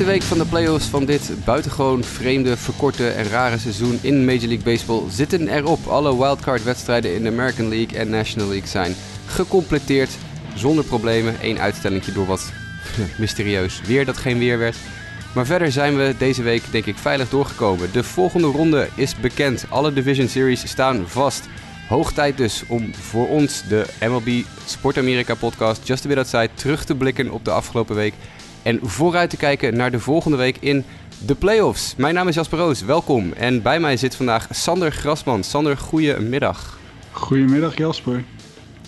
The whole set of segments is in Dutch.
Eerste week van de playoffs van dit buitengewoon vreemde, verkorte en rare seizoen in Major League Baseball zitten erop. Alle wildcard-wedstrijden in de American League en National League zijn gecompleteerd zonder problemen. Eén uitstellingje door wat mysterieus weer dat geen weer werd. Maar verder zijn we deze week denk ik veilig doorgekomen. De volgende ronde is bekend. Alle Division Series staan vast. Hoog tijd dus om voor ons de MLB Sport America podcast Just a Bit Outside terug te blikken op de afgelopen week. En vooruit te kijken naar de volgende week in de playoffs. Mijn naam is Jasper Roos, welkom. En bij mij zit vandaag Sander Grasman. Sander, goedemiddag. Goedemiddag Jasper.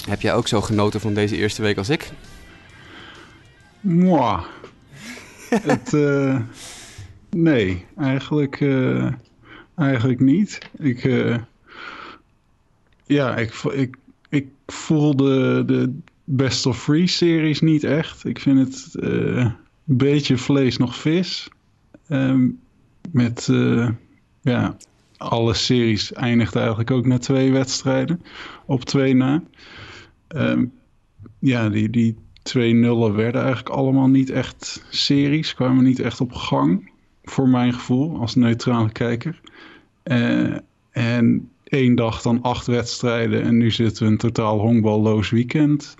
Heb jij ook zo genoten van deze eerste week als ik? Mwah. Het, uh, nee, eigenlijk, uh, eigenlijk niet. Ik, uh, ja, ik, ik, ik voel de, de Best of Free series niet echt. Ik vind het beetje vlees nog vis. Um, met, ja, alle series eindigt eigenlijk ook na twee wedstrijden. Op twee na. Um, ja, die, die twee nullen werden eigenlijk allemaal niet echt series. Kwamen niet echt op gang. Voor mijn gevoel, als neutrale kijker. Uh, en één dag dan acht wedstrijden. En nu zitten we een totaal honkballoos weekend.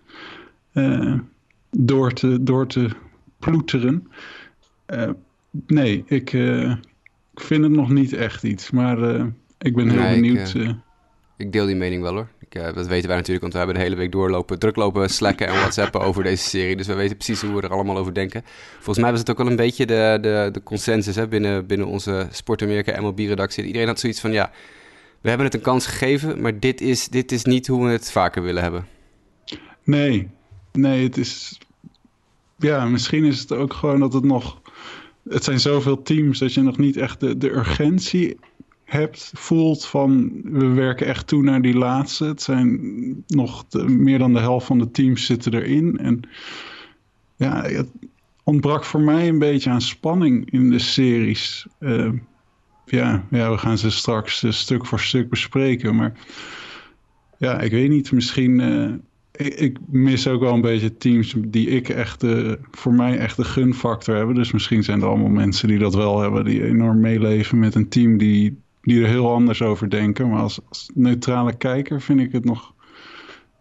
Uh, door, te, door te ploeteren. Uh, nee, ik, ik vind het nog niet echt iets. Maar ik ben heel nee, benieuwd. Ik, ik deel die mening wel hoor. Ik, dat weten wij natuurlijk, want we hebben de hele week doorlopen, druklopen, slacken en whatsappen over deze serie. Dus we weten precies hoe we er allemaal over denken. Volgens mij was het ook wel een beetje de, de, de consensus hè, binnen, binnen onze Sport Amerika MLB-redactie. Iedereen had zoiets van, ja, we hebben het een kans gegeven, maar dit is, dit is niet hoe we het vaker willen hebben. Nee, nee, het is... Ja, misschien is het ook gewoon dat het nog... Het zijn zoveel teams dat je nog niet echt de, de urgentie hebt, voelt van we werken echt toe naar die laatste. Het zijn nog meer dan de helft van de teams zitten erin. En ja, het ontbrak voor mij een beetje aan spanning in de series. Uh, ja, ja, we gaan ze straks uh, stuk voor stuk bespreken. Maar ja, ik weet niet, misschien... Uh, ik, mis ook wel een beetje teams die ik echt, voor mij echt de gunfactor hebben. Dus misschien zijn er allemaal mensen die dat wel hebben, die enorm meeleven met een team die die er heel anders over denken. Maar als, neutrale kijker vind ik het nog.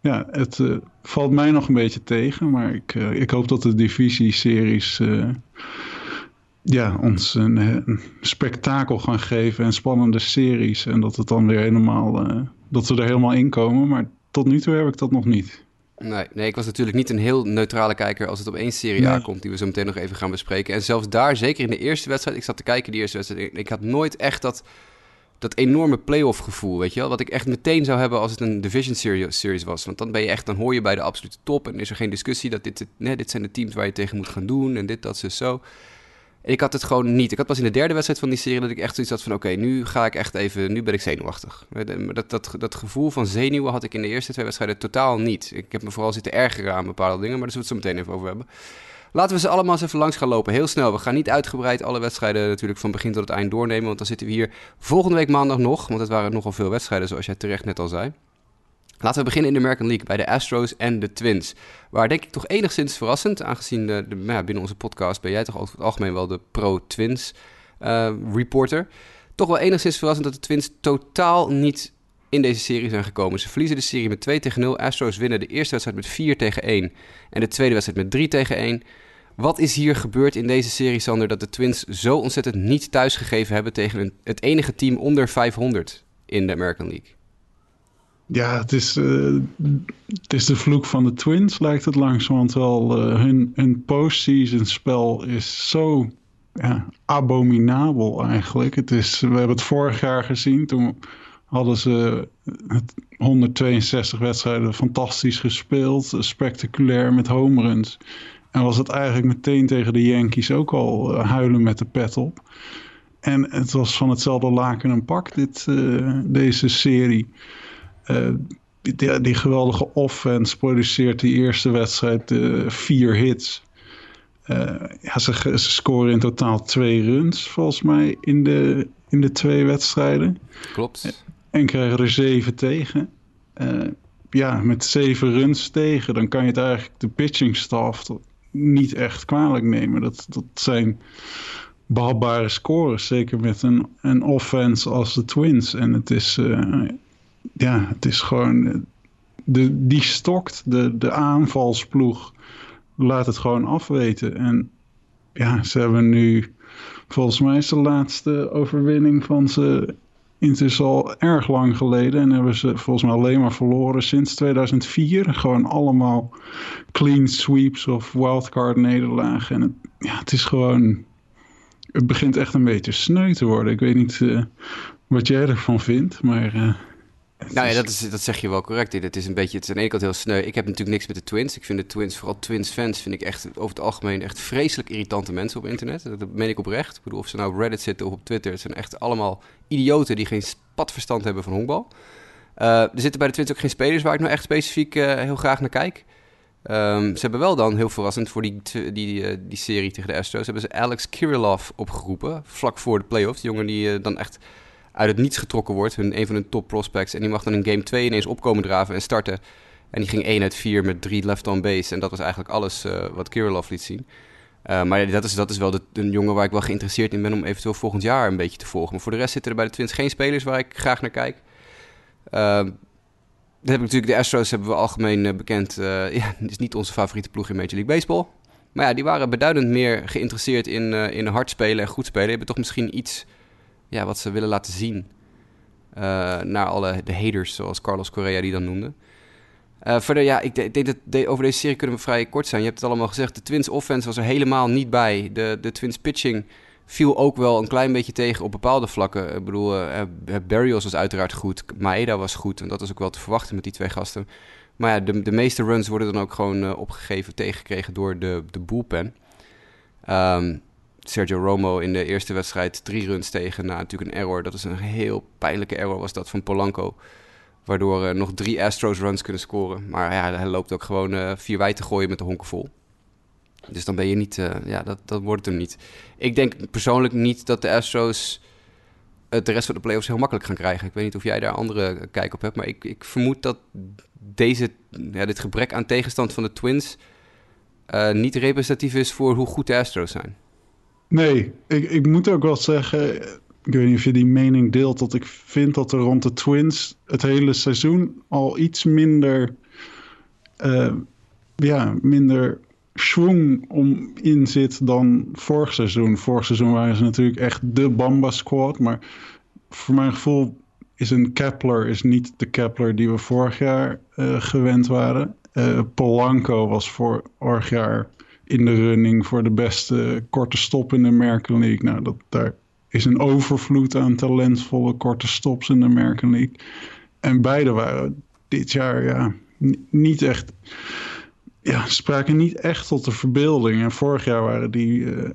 Ja, het uh, valt mij nog een beetje tegen. Maar ik, uh, ik hoop dat de divisie-series. Uh, ja, ons een, een, spektakel gaan geven en spannende series. En dat het dan weer helemaal. dat we er helemaal in komen. Maar tot nu toe heb ik dat nog niet. Nee, nee, ik was natuurlijk niet een heel neutrale kijker als het op één serie nee. aankomt, die we zo meteen nog even gaan bespreken. En zelfs daar, zeker in de eerste wedstrijd, ik zat te kijken die eerste wedstrijd, ik had nooit echt dat dat enorme playoff gevoel, weet je wel? Wat ik echt meteen zou hebben als het een division series, was. Want dan ben je echt, dan hoor je bij de absolute top en is er geen discussie dat dit, nee, dit zijn de teams waar je tegen moet gaan doen en dit, dat, ze zo. Ik had het gewoon niet. Ik had pas in de derde wedstrijd van die serie dat ik echt zoiets had van... oké, nu ga ik echt even... nu ben ik zenuwachtig. Dat, dat, dat gevoel van zenuwen had ik in de eerste twee wedstrijden totaal niet. Ik heb me vooral zitten ergeren aan bepaalde dingen... maar daar zullen we het zo meteen even over hebben. Laten we ze allemaal eens even langs gaan lopen. Heel snel. We gaan niet uitgebreid alle wedstrijden natuurlijk van begin tot het eind doornemen. Want dan zitten we hier volgende week maandag nog. Want het waren nogal veel wedstrijden, zoals jij terecht net al zei. Laten we beginnen in de American League bij de Astros en de Twins. Waar denk ik toch enigszins verrassend, aangezien de, ja, binnen onze podcast ben jij toch over het algemeen wel de pro-Twins uh, reporter. Toch wel enigszins verrassend dat de Twins totaal niet in deze serie zijn gekomen. Ze verliezen de serie met 2 tegen 0. Astros winnen de eerste wedstrijd met 4 tegen 1 en de tweede wedstrijd met 3 tegen 1. Wat is hier gebeurd in deze serie, Sander, dat de Twins zo ontzettend niet thuisgegeven hebben tegen het enige team onder 500 in de American League? Ja, het is, uh, het is de vloek van de Twins, lijkt het langzamerhand wel. Uh, hun, hun postseason spel is zo ja, abominabel eigenlijk. Het is, we hebben het vorig jaar gezien, toen hadden ze het 162 wedstrijden fantastisch gespeeld. Spectaculair met home runs. En was het eigenlijk meteen tegen de Yankees ook al uh, huilen met de pet op. En het was van hetzelfde laken en pak, dit, deze serie. Uh, die, die, geweldige offense produceert die eerste wedstrijd vier hits. ja, ze, ze, scoren in totaal twee runs, volgens mij, in de, in de twee wedstrijden. Klopt. En krijgen er zeven tegen. ja, met zeven runs tegen, dan kan je het eigenlijk de pitching staff niet echt kwalijk nemen. Dat, dat zijn behapbare scores, zeker met een, een offense als de Twins. En het is, uh, ja, het is gewoon, de, die stokt, de, de aanvalsploeg laat het gewoon afweten. En ja, ze hebben nu, volgens mij is de laatste overwinning van ze is al erg lang geleden en hebben ze volgens mij alleen maar verloren sinds 2004. Gewoon allemaal clean sweeps of wildcard nederlagen. En het, ja, het is gewoon... Het begint echt een beetje sneu te worden. Ik weet niet uh, wat jij ervan vindt, maar... Uh, nou ja, dat, is, dat zeg je wel correct. Het is een beetje, het is aan de ene kant heel sneu. Ik heb natuurlijk niks met de Twins. Ik vind de Twins, vooral Twins-fans, vind ik echt over het algemeen echt vreselijk irritante mensen op internet. Dat meen ik oprecht. Ik bedoel, of ze nou op Reddit zitten of op Twitter. Het zijn echt allemaal idioten die geen spatverstand hebben van honkbal. Uh, er zitten bij de Twins ook geen spelers waar ik nou echt specifiek uh, heel graag naar kijk. Um, ze hebben wel dan, heel verrassend voor die, die, die, uh, die serie tegen de Astros, hebben ze Alex Kirilov opgeroepen, vlak voor de playoffs. Jongen die dan echt uit het niets getrokken wordt. Hun, een van hun top prospects. En die mag dan in game 2 ineens opkomen draven en starten. En die ging 1 uit 4 met 3 left on base. En dat was eigenlijk alles uh, wat Kirilov liet zien. Uh, maar dat is, dat is wel de, een jongen waar ik wel geïnteresseerd in ben om eventueel volgend jaar een beetje te volgen. Maar voor de rest zitten er bij de Twins geen spelers waar ik graag naar kijk. Uh, dan heb ik natuurlijk de Astros hebben we algemeen uh, bekend. Ja, is niet onze favoriete ploeg in Major League Baseball. Maar ja, die waren beduidend meer geïnteresseerd in, in hard spelen en goed spelen. Die hebben toch misschien iets ja, wat ze willen laten zien. Uh, naar alle de haters, zoals Carlos Correa die dan noemde. Uh, verder, ja, ik, denk dat over deze serie kunnen we vrij kort zijn. Je hebt het allemaal gezegd. De Twins offense was er helemaal niet bij. De, de Twins pitching viel ook wel een klein beetje tegen op bepaalde vlakken. Ik bedoel, uh, Barrios was uiteraard goed. Maeda was goed. En dat is ook wel te verwachten met die twee gasten. Maar ja, de, de meeste runs worden dan ook gewoon opgegeven, tegengekregen door de, de bullpen. Um, Sergio Romo in de eerste wedstrijd drie runs tegen na natuurlijk een error. Dat is een heel pijnlijke error was dat van Polanco. Waardoor uh, nog drie Astros runs kunnen scoren. Maar ja, hij loopt ook gewoon uh, vier wij te gooien met de honken vol. Dus dan ben je niet, uh, ja, dat, dat wordt hem niet. Ik denk persoonlijk niet dat de Astros het de rest van de playoffs heel makkelijk gaan krijgen. Ik weet niet of jij daar andere kijk op hebt, maar ik, ik vermoed dat deze, ja, dit gebrek aan tegenstand van de Twins niet representatief is voor hoe goed de Astros zijn. Nee, ik, ik moet ook wel zeggen, ik weet niet of je die mening deelt, dat ik vind dat er rond de Twins het hele seizoen al iets minder, uh, ja, minder schwung om in zit dan vorig seizoen. Vorig seizoen waren ze natuurlijk echt de Bamba squad, maar voor mijn gevoel is een Kepler is niet de Kepler die we vorig jaar uh, gewend waren. Uh, Polanco was vorig jaar in de running voor de beste korte stop in de American League. Nou, dat, daar is een overvloed aan talentvolle korte stops in de American League. En beide waren dit jaar ja, niet echt. Ja, spraken niet echt tot de verbeelding. En vorig jaar waren die uh,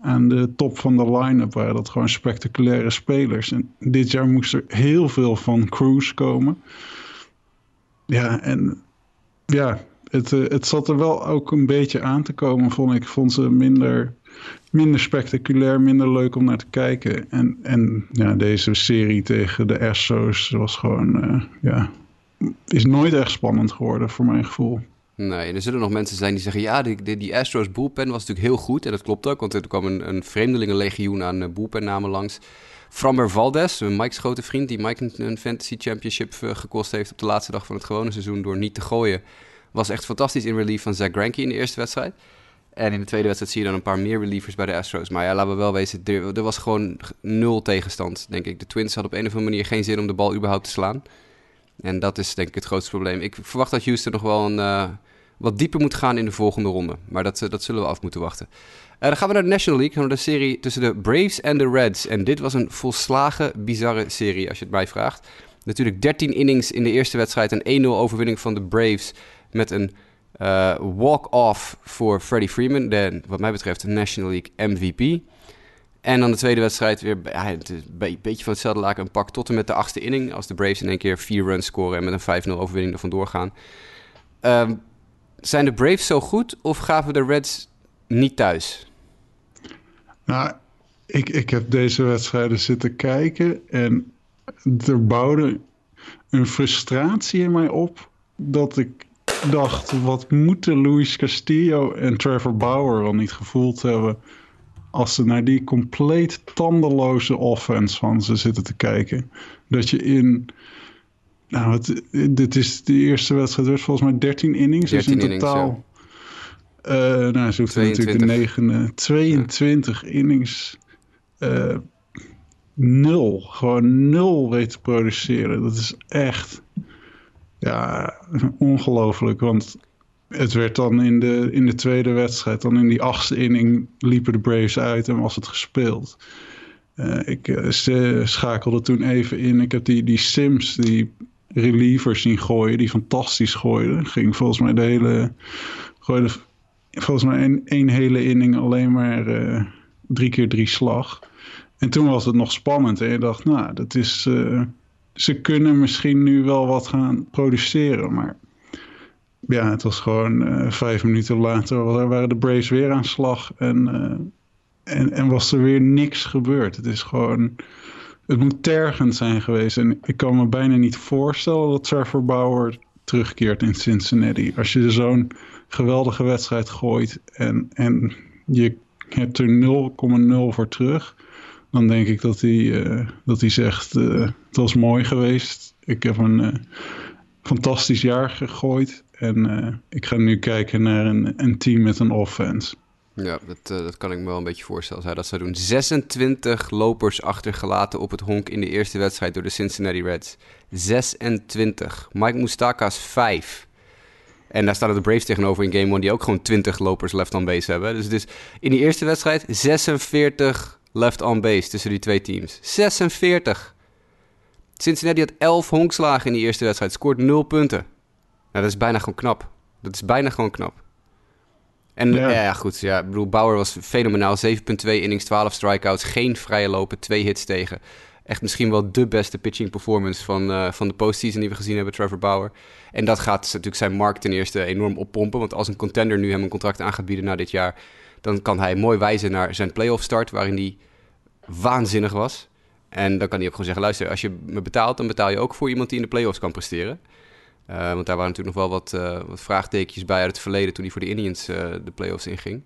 aan de top van de line-up waren dat gewoon spectaculaire spelers. En dit jaar moest er heel veel van Cruz komen. Ja, en ja, het, uh, het zat er wel ook een beetje aan te komen, vond ik. Vond ze minder, minder spectaculair, minder leuk om naar te kijken. En, en ja, deze serie tegen de Astros was gewoon, uh, ja, is nooit echt spannend geworden voor mijn gevoel. Nee, er zullen nog mensen zijn die zeggen... ja, die, die, Astros bullpen was natuurlijk heel goed. En dat klopt ook, want er kwam een, een vreemdelingenlegioen aan uh, bullpennamen langs. Framber Valdes, Mike's grote vriend... die Mike een, Fantasy Championship gekost heeft... op de laatste dag van het gewone seizoen door niet te gooien was echt fantastisch in relief van Zach Greinke in de eerste wedstrijd. En in de tweede wedstrijd zie je dan een paar meer relievers bij de Astros. Maar ja, laten we wel wezen, er, was gewoon nul tegenstand, denk ik. De Twins hadden op een of andere manier geen zin om de bal überhaupt te slaan. En dat is denk ik het grootste probleem. Ik verwacht dat Houston nog wel een, uh, wat dieper moet gaan in de volgende ronde. Maar dat, uh, dat zullen we af moeten wachten. Uh, dan gaan we naar de National League, naar de serie tussen de Braves en de Reds. En dit was een volslagen bizarre serie, als je het mij vraagt. Natuurlijk 13 innings in de eerste wedstrijd. Een 1-0 overwinning van de Braves met een uh, walk-off voor Freddie Freeman, de, wat mij betreft, National League MVP. En dan de tweede wedstrijd weer ja, een beetje van hetzelfde laken. Een pak tot en met de achtste inning. Als de Braves in één keer vier runs scoren en met een 5-0 overwinning er vandoor gaan. Um, zijn de Braves zo goed of gaven de Reds niet thuis? Nou, ik, ik heb deze wedstrijden zitten kijken en er bouwde een frustratie in mij op dat ik dacht, wat moeten Luis Castillo en Trevor Bauer wel niet gevoeld hebben als ze naar die compleet tandeloze offense van ze zitten te kijken. Dat je in. Nou, het, dit is de eerste wedstrijd, werd volgens mij 13 innings. 13 dus in totaal. Uh, nou, ze hoefden natuurlijk de negende. 22 innings. Uh, nul. Gewoon nul weten te produceren. Dat is echt. Ja, ongelooflijk. Want het werd dan in de, in de tweede wedstrijd, dan in die achtste inning, liepen de Braves uit en was het gespeeld. Uh, ik uh, schakelde toen even in. Ik heb die, die Sims, die relievers zien gooien, die fantastisch gooiden. Ging volgens mij de hele. Gooide volgens mij één hele inning alleen maar uh, drie keer drie slag. En toen was het nog spannend. En je dacht, nou, dat is. Ze kunnen misschien nu wel wat gaan produceren. Maar ja, het was gewoon uh, vijf minuten later waren de Braves weer aan slag en, uh, en, en was er weer niks gebeurd. Het is gewoon, het moet tergend zijn geweest. En ik kan me bijna niet voorstellen dat Trevor Bauer terugkeert in Cincinnati. Als je zo'n geweldige wedstrijd gooit en, en je hebt er 0,0 voor terug, dan denk ik dat hij, uh, dat hij zegt, het was mooi geweest. Ik heb een fantastisch jaar gegooid. En uh, ik ga nu kijken naar een, een team met een offense. Ja, dat, uh, dat kan ik me wel een beetje voorstellen. Zij dat zou doen. 26 lopers achtergelaten op het honk in de eerste wedstrijd door de Cincinnati Reds. 26. Mike Moustakas 5. En daar staan de Braves tegenover in game 1 die ook gewoon 20 lopers left on base hebben. Dus, dus in die eerste wedstrijd 46 left on base tussen die twee teams. 46. Cincinnati had 11 honkslagen in die eerste wedstrijd. Scoort 0 punten. Nou, dat is bijna gewoon knap. Dat is bijna gewoon knap. En ja, ja goed, ja, ik bedoel, Bauer was fenomenaal. 7,2 innings, 12 strikeouts, geen vrije lopen, twee hits tegen. Echt misschien wel de beste pitching performance van, uh, van de postseason die we gezien hebben, Trevor Bauer. En dat gaat natuurlijk zijn markt ten eerste enorm oppompen. Want als een contender nu hem een contract aan gaat bieden na dit jaar... dan kan hij mooi wijzen naar zijn playoff start, waarin hij waanzinnig was. En dan kan hij ook gewoon zeggen, luister, als je me betaalt... dan betaal je ook voor iemand die in de playoffs kan presteren. Uh, want daar waren natuurlijk nog wel wat, uh, wat vraagtekens bij uit het verleden toen hij voor de Indians uh, de playoffs inging.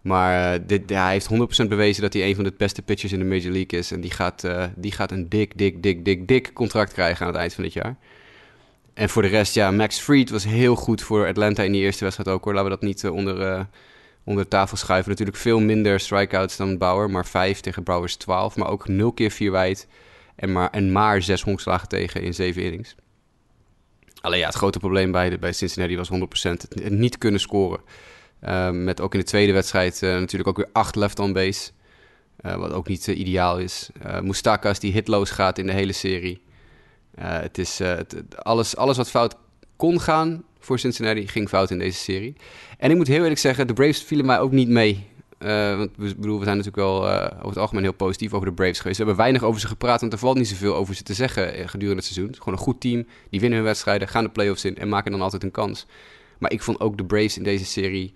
Maar dit, ja, hij heeft 100% bewezen dat hij een van de beste pitchers in de Major League is. En die gaat, die gaat een dik, dik, dik, dik, dik contract krijgen aan het eind van dit jaar. En voor de rest, ja, Max Fried was heel goed voor Atlanta in die eerste wedstrijd ook hoor. Laten we dat niet onder, onder tafel schuiven. Natuurlijk veel minder strikeouts dan Bauer, maar 5 tegen Bauer's 12. Maar ook 0 keer 4 wijd en maar, en maar 6 honkslagen tegen in 7 innings. Alleen ja, het grote probleem bij, de, bij Cincinnati was 100% het, niet kunnen scoren. Uh, met ook in de tweede wedstrijd uh, natuurlijk ook weer acht left on base. Uh, wat ook niet ideaal is. Mustakas die hitloos gaat in de hele serie. het is, het, alles, alles wat fout kon gaan voor Cincinnati ging fout in deze serie. En ik moet heel eerlijk zeggen, de Braves vielen mij ook niet mee uh, want we, bedoel, we zijn natuurlijk wel uh, over het algemeen heel positief over de Braves geweest. We hebben weinig over ze gepraat, want er valt niet zoveel over ze te zeggen eh, gedurende het seizoen. Gewoon een goed team, die winnen hun wedstrijden, gaan de playoffs in en maken dan altijd een kans. Maar ik vond ook de Braves in deze serie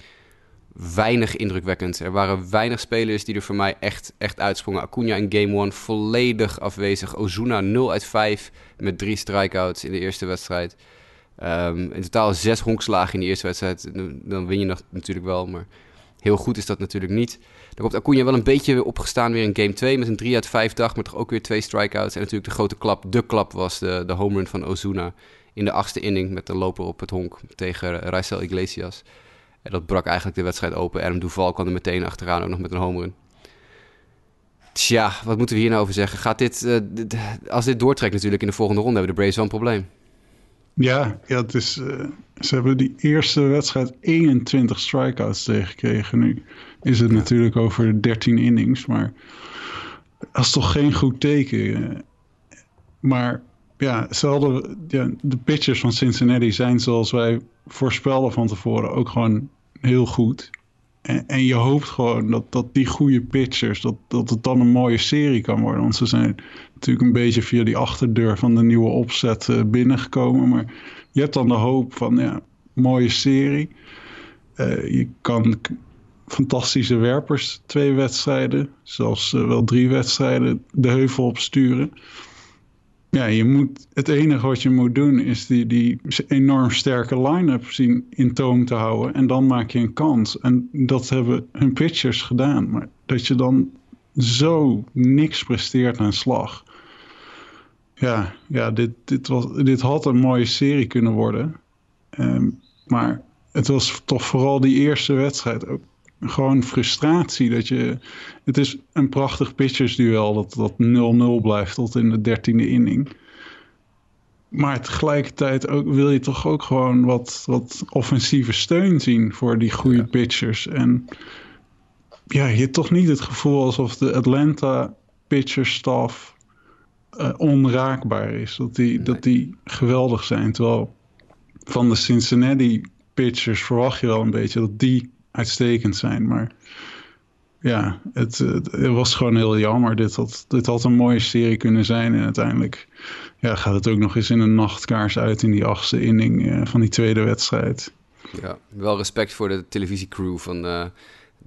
weinig indrukwekkend. Er waren weinig spelers die er voor mij echt, echt uitsprongen. Acuna in game 1 volledig afwezig. Ozuna 0 uit 5 met drie strikeouts in de eerste wedstrijd. Um, in totaal zes honkslagen in de eerste wedstrijd. Dan win je nog natuurlijk wel, maar Heel goed is dat natuurlijk niet. Dan komt Acuna wel een beetje opgestaan weer in game 2 met een 3 uit 5 dag, maar toch ook weer twee strikeouts. En natuurlijk de grote klap, de klap was de, de home run van Ozuna in de achtste inning met de loper op het honk tegen Raisel Iglesias. En dat brak eigenlijk de wedstrijd open. Adam Duval kwam er meteen achteraan ook nog met een home run. Tja, wat moeten we hier nou over zeggen? Gaat dit, uh, als dit doortrekt natuurlijk in de volgende ronde, hebben de Braves wel een probleem. Ja, ja het is, uh, ze hebben die eerste wedstrijd 21 strikeouts tegengekregen. Nu is het natuurlijk over 13 innings, maar dat is toch geen goed teken. Maar ja, ze hadden, ja, de pitchers van Cincinnati zijn zoals wij voorspelden van tevoren ook gewoon heel goed. En, en, je hoopt gewoon dat, dat die goede pitchers, dat, dat het dan een mooie serie kan worden. Want ze zijn natuurlijk een beetje via die achterdeur van de nieuwe opzet uh, binnengekomen. Maar je hebt dan de hoop van, ja, mooie serie. Uh, je kan fantastische werpers twee wedstrijden, zelfs uh, wel drie wedstrijden, de heuvel opsturen. Ja, je moet, het enige wat je moet doen is die, die enorm sterke line-up zien in toom te houden. En dan maak je een kans. En dat hebben hun pitchers gedaan. Maar dat je dan zo niks presteert aan slag. Ja, ja dit, dit, was, dit had een mooie serie kunnen worden. Ehm, maar het was toch vooral die eerste wedstrijd ook gewoon frustratie. Dat je, het is een prachtig pitchersduel dat, dat 0-0 blijft tot in de dertiende inning. Maar tegelijkertijd ook, wil je toch ook gewoon wat, wat offensieve steun zien voor die goede pitchers. En ja, je hebt toch niet het gevoel alsof de Atlanta pitcherstaf uh, onraakbaar is. Dat die, dat die geweldig zijn. Terwijl van de Cincinnati pitchers verwacht je wel een beetje dat die uitstekend zijn. Maar ja, het, het, was gewoon heel jammer. Dit had, dit had een mooie serie kunnen zijn. En uiteindelijk ja, gaat het ook nog eens in een nachtkaars uit in die achtste inning uh, van die tweede wedstrijd. Ja, wel respect voor de televisiecrew van uh,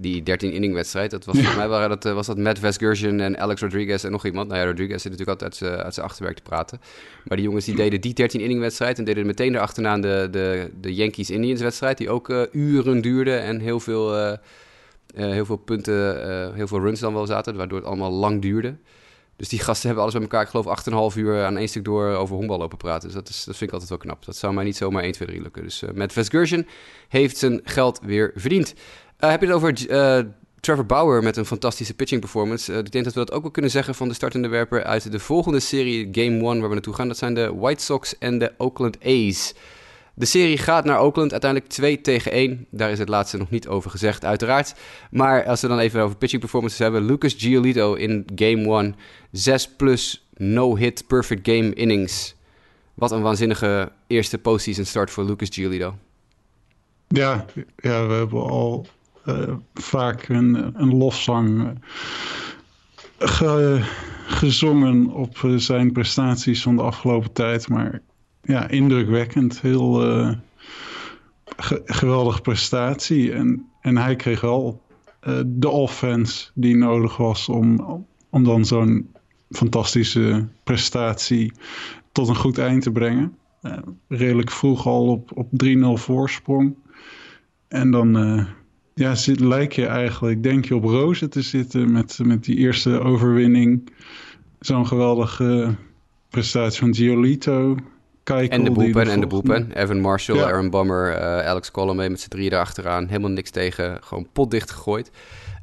die 13-inning wedstrijd. Dat was, ja. Voor mij waren dat, uh, was dat Matt Vesgursion en Alex Rodriguez en nog iemand. Nou ja, Rodriguez zit natuurlijk altijd uit, uit zijn achterwerk te praten. Maar die jongens die deden die 13-inning wedstrijd en deden meteen erachteraan de, de, de Yankees-Indians wedstrijd. Die ook uren duurde en heel veel... heel veel punten, heel veel runs dan wel zaten, waardoor het allemaal lang duurde. Dus die gasten hebben alles bij elkaar, ik geloof, 8,5 uur aan één stuk door over honkbal lopen praten. Dus dat, is, dat vind ik altijd wel knap. Dat zou mij niet zomaar 1, 2, 3 lukken. Dus uh, met Vesgursion heeft zijn geld weer verdiend. Uh, heb je het over uh, Trevor Bauer met een fantastische pitching performance? ik denk dat we dat ook wel kunnen zeggen van de startende werper uit de volgende serie, Game 1, waar we naartoe gaan. Dat zijn de White Sox en de Oakland A's. De serie gaat naar Oakland, uiteindelijk 2 tegen 1. Daar is het laatste nog niet over gezegd, uiteraard. Maar als we dan even over pitching performances hebben. Lucas Giolito in game 1. 6 plus no-hit perfect game innings. Wat een waanzinnige eerste postseason start voor Lucas Giolito. Ja, ja we hebben al vaak een, een lofzang ge, gezongen op zijn prestaties van de afgelopen tijd. Maar ja, indrukwekkend. Heel uh, geweldige prestatie. En, en hij kreeg wel de offense die nodig was om, om dan zo'n fantastische prestatie tot een goed eind te brengen. Redelijk vroeg al op, op 3-0 voorsprong. En dan ja, zit, lijk je eigenlijk, denk je op rozen te zitten met, met die eerste overwinning. Zo'n geweldige prestatie van Giolito en de boepen, en de boepen. Evan Marshall, Aaron Bummer, uh, Alex Colomé met z'n drieën erachteraan. Helemaal niks tegen, gewoon potdicht gegooid.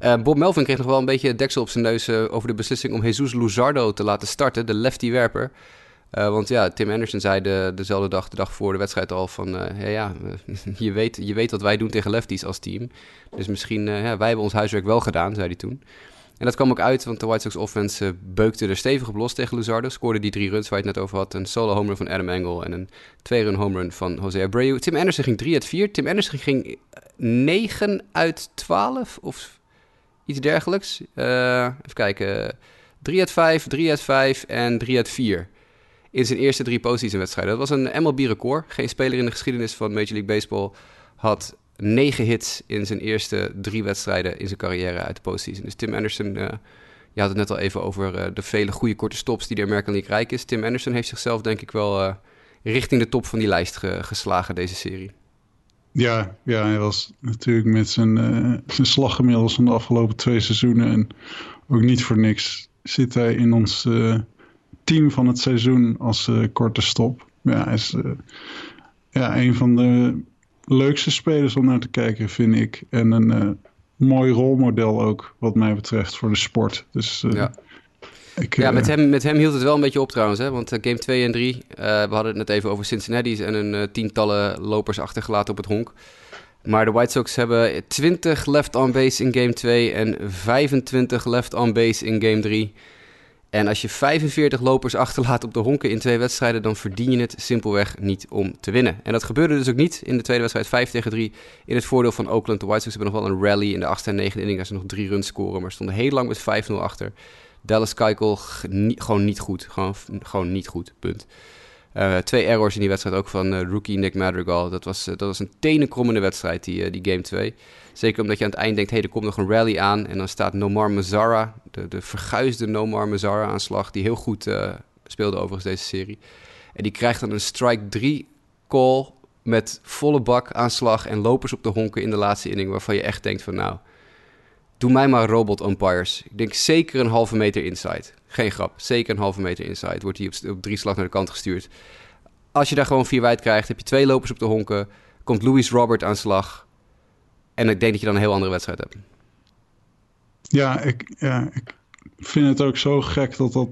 Uh, Bob Melvin kreeg nog wel een beetje deksel op zijn neus uh, over de beslissing om Jesus Luzardo te laten starten, de lefty-werper. Want ja, Tim Anderson zei de, dezelfde dag, de dag voor de wedstrijd al van... ja, ja je, weet, je weet wat wij doen tegen lefties als team. Dus misschien, ja, wij hebben ons huiswerk wel gedaan, zei hij toen. En dat kwam ook uit, want de White Sox offense beukte er stevig op los tegen Luzardo. Scoorde die drie runs waar je het net over had. Een solo home run van Adam Engel en een twee-run home run van Jose Abreu. Tim Anderson ging 3 uit 4. Tim Anderson ging 9 uit 12 of iets dergelijks. Even kijken. 3 uit 5, 3 uit 5 en 3 uit 4. In zijn eerste drie postseason wedstrijden. Dat was een MLB-record. Geen speler in de geschiedenis van Major League Baseball had negen hits in zijn eerste drie wedstrijden in zijn carrière uit de postseason. Dus Tim Anderson, uh, je had het net al even over uh, de vele goede korte stops die de American rijk is. Tim Anderson heeft zichzelf denk ik wel uh, richting de top van die lijst ge geslagen deze serie. Ja, ja, hij was natuurlijk met zijn, zijn slag inmiddels van de afgelopen twee seizoenen. En ook niet voor niks zit hij in ons team van het seizoen als korte stop. Ja, hij is ja, een van de leukste spelers om naar te kijken, vind ik. En een uh, mooi rolmodel ook, wat mij betreft, voor de sport. Dus ja. Ik, ja, met, eh, hem, met hem hield het wel een beetje op trouwens. Hè? Want game 2 en 3, we hadden het net even over Cincinnati's en een tientallen lopers achtergelaten op het honk. Maar de White Sox hebben 20 left on base in game 2 en 25 left on base in game 3. En als je 45 lopers achterlaat op de honken in twee wedstrijden, dan verdien je het simpelweg niet om te winnen. En dat gebeurde dus ook niet in de tweede wedstrijd 5 tegen 3 in het voordeel van Oakland. De White Sox hebben nog wel een rally in de 8e en 9e inning, daar ze nog drie runs scoren, maar stonden heel lang met 5-0 achter. Dallas Keuchel gewoon niet goed, gewoon, gewoon niet goed, punt. Uh, twee errors in die wedstrijd ook van uh, rookie Nick Madrigal. Dat was, uh, dat was een tenenkrommende wedstrijd, die, die game 2. Zeker omdat je aan het eind denkt, hé, hey, er komt nog een rally aan. En dan staat Nomar Mazara, de, de verguisde Nomar Mazara aan slag, die heel goed speelde overigens deze serie. En die krijgt dan een strike 3 call met volle bak aanslag en lopers op de honken in de laatste inning... waarvan je echt denkt van nou, doe mij maar robot umpires. Ik denk zeker een halve meter inside. Geen grap, zeker een halve meter inside. Wordt hij op, op drie slag naar de kant gestuurd. Als je daar gewoon vier wijd krijgt, heb je twee lopers op de honken... komt Louis Robert aan slag... En ik denk dat je dan een heel andere wedstrijd hebt. Ja, ik, ja, ik vind het ook zo gek dat dat...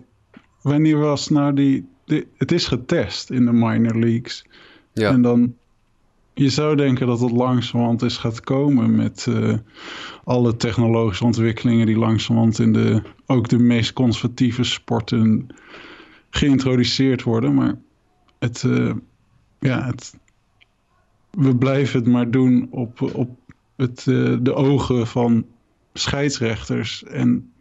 Wanneer was nou die... het is getest in de minor leagues. Ja. En dan... Je zou denken dat het langzamerhand is gaat komen met uh, alle technologische ontwikkelingen die langzamerhand in de ook de meest conservatieve sporten geïntroduceerd worden. Maar het, uh, ja, het, we blijven het maar doen op, op het, uh, de ogen van scheidsrechters. En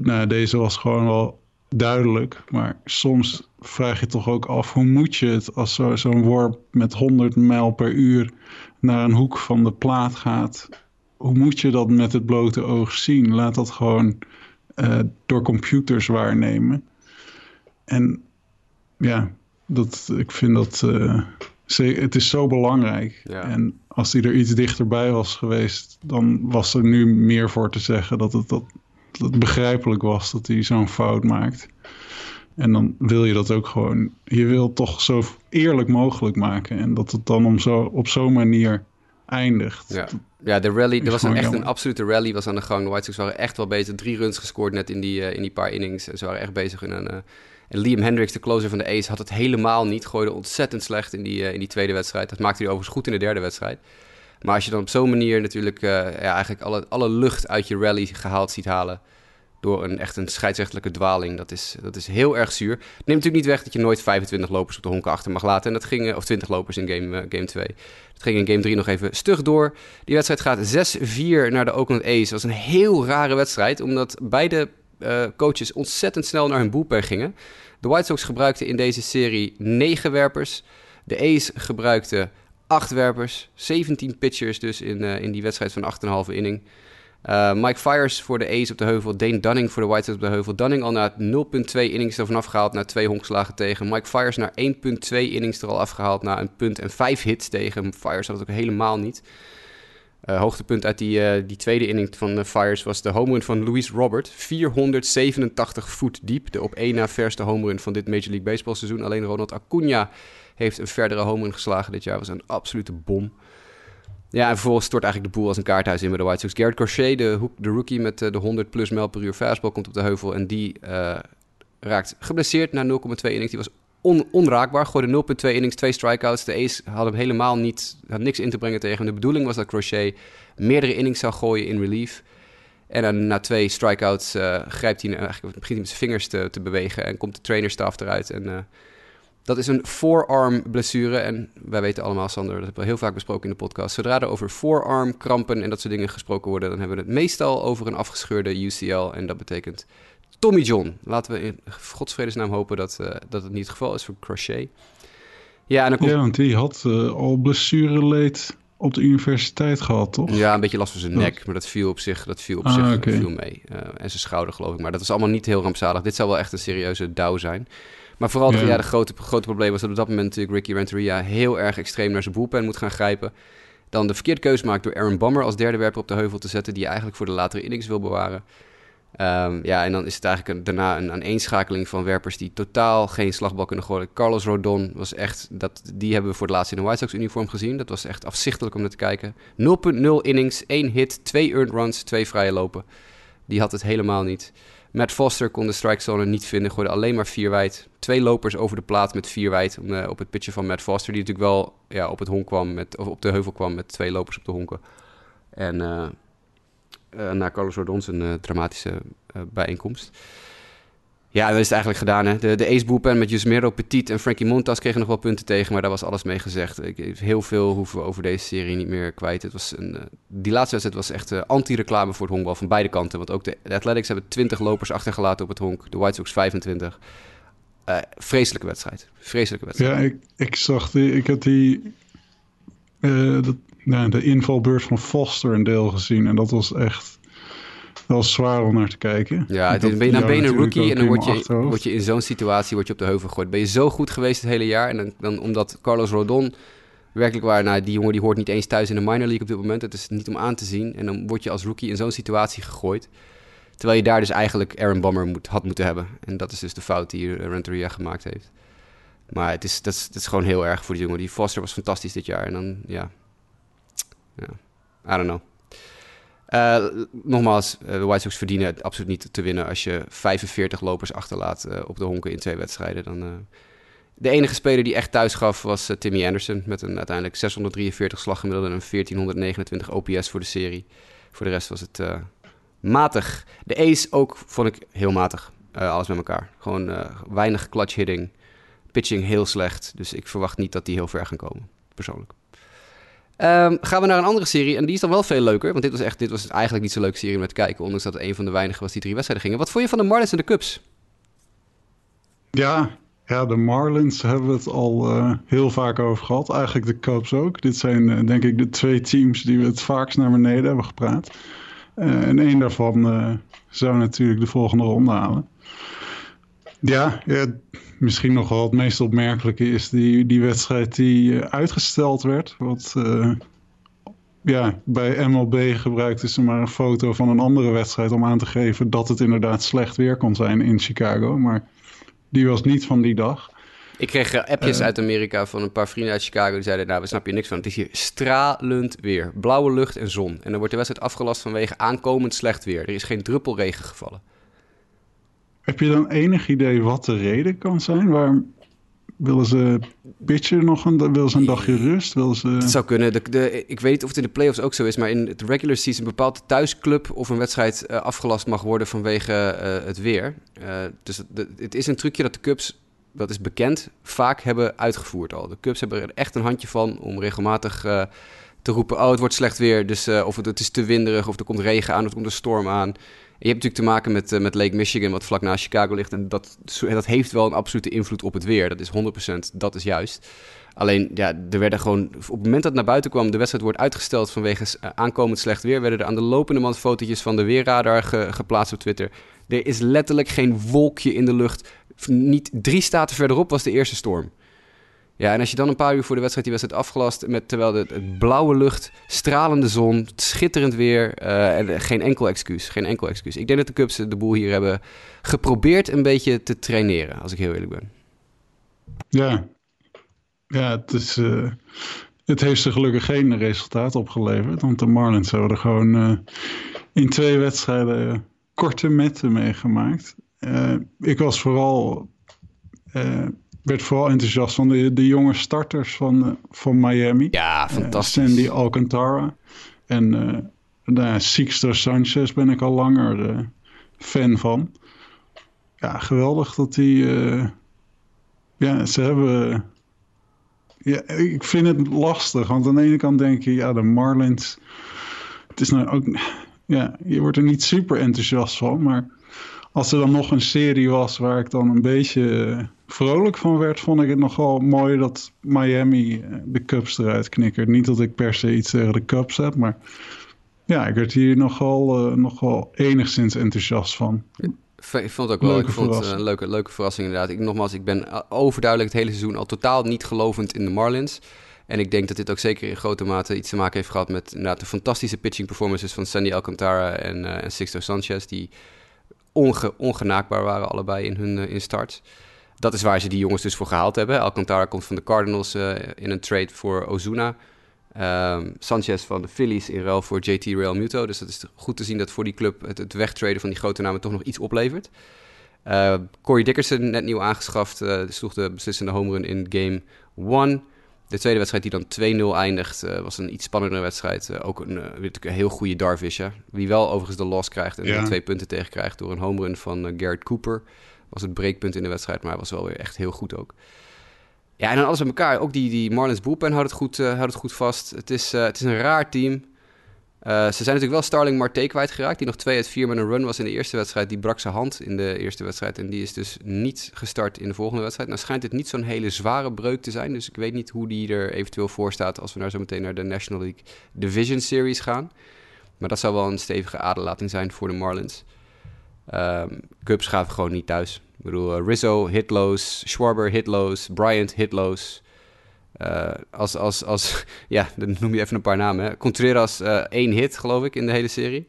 nou, deze was gewoon wel duidelijk. Maar soms vraag je toch ook af, hoe moet je het als zo'n zo worp met 100 mijl per uur naar een hoek van de plaat gaat? Hoe moet je dat met het blote oog zien? Laat dat gewoon uh, door computers waarnemen. En ja, dat, ik vind dat het is zo belangrijk. En als hij er iets dichterbij was geweest, dan was er nu meer voor te zeggen dat het, dat het begrijpelijk was dat hij zo'n fout maakt. En dan wil je dat ook gewoon. Je wil toch zo eerlijk mogelijk maken. En dat het dan om zo, op zo'n manier eindigt. Ja, ja de rally, er was een, echt een absolute rally was aan de gang. De White Sox waren echt wel beter. Drie runs gescoord net in die, uh, in die paar innings. Ze waren echt bezig in een, uh, en Liam Hendricks, de closer van de Ace, had het helemaal niet. Gooide ontzettend slecht in die, uh, in die tweede wedstrijd. Dat maakte hij overigens goed in de derde wedstrijd. Maar als je dan op zo'n manier natuurlijk uh, ja, eigenlijk alle, alle lucht uit je rally gehaald ziet halen... door een echt een scheidsrechtelijke dwaling, dat is, dat is heel erg zuur. Neemt natuurlijk niet weg dat je nooit 25 lopers op de honken achter mag laten. En dat ging, of 20 lopers in game, uh, game 2. Dat ging in game 3 nog even stug door. Die wedstrijd gaat 6-4 naar de Oakland A's. Dat was een heel rare wedstrijd, omdat beide uh, coaches ontzettend snel naar hun bullpen gingen. De White Sox gebruikten in deze serie 9 werpers. De A's gebruikten 8 werpers. 17 pitchers dus in, uh, in die wedstrijd van 8,5 inning. Uh, Mike Fires voor de A's op de heuvel. Dane Dunning voor de White Sox op de heuvel. Dunning al na 0,2 innings ervan afgehaald. Na twee honkslagen tegen. Mike Fires naar 1,2 innings er al afgehaald. Na een punt en 5 hits tegen. Fires had het ook helemaal niet. Uh, hoogtepunt uit die, uh, die tweede inning van de Fires was de home run van Luis Robert. 487 voet diep. De op één na verste home run van dit Major League Baseball seizoen. Alleen Ronald Acuna heeft een verdere home run geslagen dit jaar. was een absolute bom. Ja, en vervolgens stort eigenlijk de boel als een kaarthuis in bij de White Sox. Garrett Crochet, de, rookie met uh, de 100 plus mijl per uur fastball, komt op de heuvel. En die raakt geblesseerd na 0,2 innings. Die was on, onraakbaar. Gooide 0,2 innings, twee strikeouts. De Ace had hem helemaal niet, had niks in te brengen tegen hem. De bedoeling was dat Crochet meerdere innings zou gooien in relief. En dan na twee strikeouts uh, grijpt hij, eigenlijk begint hij met zijn vingers te, te bewegen en komt de trainerstaf eruit. En dat is een forearm blessure. En wij weten allemaal, Sander, dat hebben we heel vaak besproken in de podcast. Zodra er over forearm krampen en dat soort dingen gesproken worden, dan hebben we het meestal over een afgescheurde UCL. En dat betekent Tommy John. Laten we in godsvredesnaam hopen dat, uh, dat het niet het geval is voor Crochet. Ja, en dan komt... ja want die had uh, al blessureleed op de universiteit gehad, toch? Ja, een beetje last van zijn nek, maar dat viel op zich, dat viel op ah, zich okay. viel mee. Uh, en zijn schouder, geloof ik. Maar dat was allemaal niet heel rampzalig. Dit zou wel echt een serieuze douw zijn. Maar vooral ja. ja de grote, grote probleem was dat op dat moment natuurlijk Ricky Renteria heel erg extreem naar zijn boelpen moet gaan grijpen. Dan de verkeerde keuze maakt door Aaron Bomber als derde werper op de heuvel te zetten, die je eigenlijk voor de latere innings wil bewaren. Um, ja, en dan is het eigenlijk een, daarna een aaneenschakeling van werpers die totaal geen slagbal kunnen gooien. Carlos Rodon was echt, dat, die hebben we voor het laatst in een White Sox uniform gezien. Dat was echt afzichtelijk om naar te kijken. 0.0 innings, 1 hit, 2 earned runs, 2 vrije lopen. Die had het helemaal niet. Matt Foster kon de strike zone niet vinden, gooide alleen maar vier wijd. Twee lopers over de plaat met vier wijd uh, op het pitje van Matt Foster, die natuurlijk wel ja, op het honk kwam, met, of op de heuvel kwam met twee lopers op de honken. En uh, na Carlos Rodon een dramatische bijeenkomst. Ja, dat is het eigenlijk gedaan. Hè? De, de ace met Jusmero Petit en Frankie Montas kregen nog wel punten tegen, maar daar was alles mee gezegd. Ik, heel veel hoeven we over deze serie niet meer kwijt. Het was een, die laatste wedstrijd was echt anti-reclame voor het honkbal van beide kanten. Want ook de, Athletics hebben 20 lopers achtergelaten op het honk, de White Sox 25. vreselijke wedstrijd. Vreselijke wedstrijd. Ja, ik, ik zag die, ik had die, dat, nou, de invalbeurt van Foster een deel gezien. En dat was echt wel zwaar om naar te kijken. Ja, dan ben je, dan ben een rookie en dan word je, word je in zo'n situatie word je op de heuvel gegooid. Ben je zo goed geweest het hele jaar en dan, dan omdat Carlos Rodon werkelijk waar, nou, die jongen die hoort niet eens thuis in de minor league op dit moment. Het is niet om aan te zien. En dan word je als rookie in zo'n situatie gegooid. Terwijl je daar dus eigenlijk Aaron Bomber moet, had moeten hebben. En dat is dus de fout die Renteria gemaakt heeft. Maar het is, dat, is, dat is gewoon heel erg voor die jongen. Die Foster was fantastisch dit jaar. En dan, ja... ja I don't know. Uh, nogmaals, uh, de White Sox verdienen het absoluut niet te winnen als je 45 lopers achterlaat uh, op de honken in twee wedstrijden. Dan, de enige speler die echt thuis gaf was Timmy Anderson met een uiteindelijk 643 slaggemiddelde en 1429 OPS voor de serie. Voor de rest was het matig. De ace ook vond ik heel matig. alles met elkaar. Gewoon weinig clutch hitting. Pitching heel slecht. Dus ik verwacht niet dat die heel ver gaan komen, persoonlijk. Um, gaan we naar een andere serie. En die is dan wel veel leuker. Want dit was, echt, dit was eigenlijk niet zo'n leuke serie om te kijken. Ondanks dat het een van de weinigen was die drie wedstrijden gingen. Wat vond je van de Marlins en de Cubs? Ja, ja de Marlins hebben we het al uh, heel vaak over gehad. Eigenlijk de Cubs ook. Dit zijn uh, denk ik de twee teams die we het vaakst naar beneden hebben gepraat. Uh, en één daarvan zou natuurlijk de volgende ronde halen. Ja, ja, misschien nog wel het meest opmerkelijke is die, die wedstrijd die uh, uitgesteld werd. Wat uh, ja, bij MLB gebruikten ze maar een foto van een andere wedstrijd om aan te geven dat het inderdaad slecht weer kon zijn in Chicago. Maar die was niet van die dag. Ik kreeg uh, appjes uit Amerika van een paar vrienden uit Chicago. Die zeiden, nou, we snappen je niks van. Het is hier stralend weer. Blauwe lucht en zon. En dan wordt de wedstrijd afgelast vanwege aankomend slecht weer. Er is geen druppel regen gevallen. Heb je dan enig idee wat de reden kan zijn? Waarom willen ze pitchen nog een, willen ze een dagje rust? Willen ze... Het zou kunnen. De, ik weet of het in de playoffs ook zo is, maar in het regular season bepaalt de thuisclub of een wedstrijd uh, afgelast mag worden vanwege uh, het weer. Uh, dus het is een trucje dat de Cubs, dat is bekend, vaak hebben uitgevoerd al. De Cubs hebben er echt een handje van om regelmatig te roepen: oh, het wordt slecht weer, dus of het, het is te winderig, of er komt regen aan, of er komt een storm aan je hebt natuurlijk te maken met, uh, met Lake Michigan, wat vlak naast Chicago ligt. En dat, dat heeft wel een absolute invloed op het weer. Dat is 100%, dat is juist. Alleen, ja, er werden gewoon... Op het moment dat het naar buiten kwam, de wedstrijd wordt uitgesteld vanwege uh, aankomend slecht weer... werden er aan de lopende man fotootjes van de weerradar ge, geplaatst op Twitter. Er is letterlijk geen wolkje in de lucht. Niet drie staten verderop was de eerste storm. Ja, en als je dan een paar uur voor de wedstrijd die wedstrijd afgelast... Met, terwijl de, het blauwe lucht, stralende zon, schitterend weer... Uh, en geen enkel excuus, geen enkel excuus. Ik denk dat de Cubs de boel hier hebben geprobeerd een beetje te traineren... als ik heel eerlijk ben. Ja, ja het, is, uh, het heeft ze gelukkig geen resultaat opgeleverd... want de Marlins hebben er gewoon uh, in twee wedstrijden korte metten meegemaakt. ik was vooral werd vooral enthousiast van de, de jonge starters van, uh, van Miami. Ja, fantastisch. Uh, Sandy Alcantara. En uh, nou, Sixto Sanchez ben ik al langer fan van. Ja, geweldig dat die... ja, ze hebben... Ja, ik vind het lastig. Want aan de ene kant denk je, ja, de Marlins... Het is nou ook... Ja, je wordt er niet super enthousiast van, maar als er dan nog een serie was waar ik dan een beetje vrolijk van werd, vond ik het nogal mooi dat Miami eh, de Cubs eruit knikkert. Niet dat ik per se iets tegen de Cubs heb, maar ja, ik werd hier nogal, uh, nogal enigszins enthousiast van. Ik vond het ook wel leuke ik vond het een leuke, leuke verrassing inderdaad. Ik, nogmaals, ik ben overduidelijk het hele seizoen al totaal niet gelovend in de Marlins. En ik denk dat dit ook zeker in grote mate iets te maken heeft gehad met inderdaad de fantastische pitching performances van Sandy Alcantara en, uh, en Sixto Sanchez. Die onge, ongenaakbaar waren allebei in hun in starts dat is waar ze die jongens dus voor gehaald hebben. Alcantara komt van de Cardinals uh, in een trade voor Ozuna. Um, Sanchez van de Phillies in ruil voor JT Real Muto. Dus dat is goed te zien dat voor die club het, het wegtraden van die grote namen toch nog iets oplevert. Uh, Corey Dickerson, net nieuw aangeschaft, uh, sloeg de beslissende home run in game 1. De tweede wedstrijd die dan 2-0 eindigt, uh, was een iets spannendere wedstrijd. Uh, ook een, uh, een heel goede Darvish, hè? Wie wel overigens de loss krijgt en ja. twee punten tegenkrijgt door een home run van Garrett Cooper was het breekpunt in de wedstrijd, maar hij was wel weer echt heel goed ook. Ja, en dan alles bij elkaar. Ook die, die Marlins bullpen houdt het goed, houdt het goed vast. Het is, het is een raar team. Uh, ze zijn natuurlijk wel Starling Marte kwijtgeraakt. Die nog 2 uit 4 met een run was in de eerste wedstrijd. Die brak zijn hand in de eerste wedstrijd. En die is dus niet gestart in de volgende wedstrijd. Nou schijnt het niet zo'n hele zware breuk te zijn. Dus ik weet niet hoe die er eventueel voor staat als we nou zo meteen naar de National League Division Series gaan. Maar dat zou wel een stevige aderlating zijn voor de Marlins. Um, Cubs gaat gewoon niet thuis. Ik bedoel, Rizzo hitloos, Schwarber hitloos, Bryant hitloos. Uh, als, als, als, ja, dan noem je even een paar namen. Hè. Contreras uh, één hit, geloof ik, in de hele serie.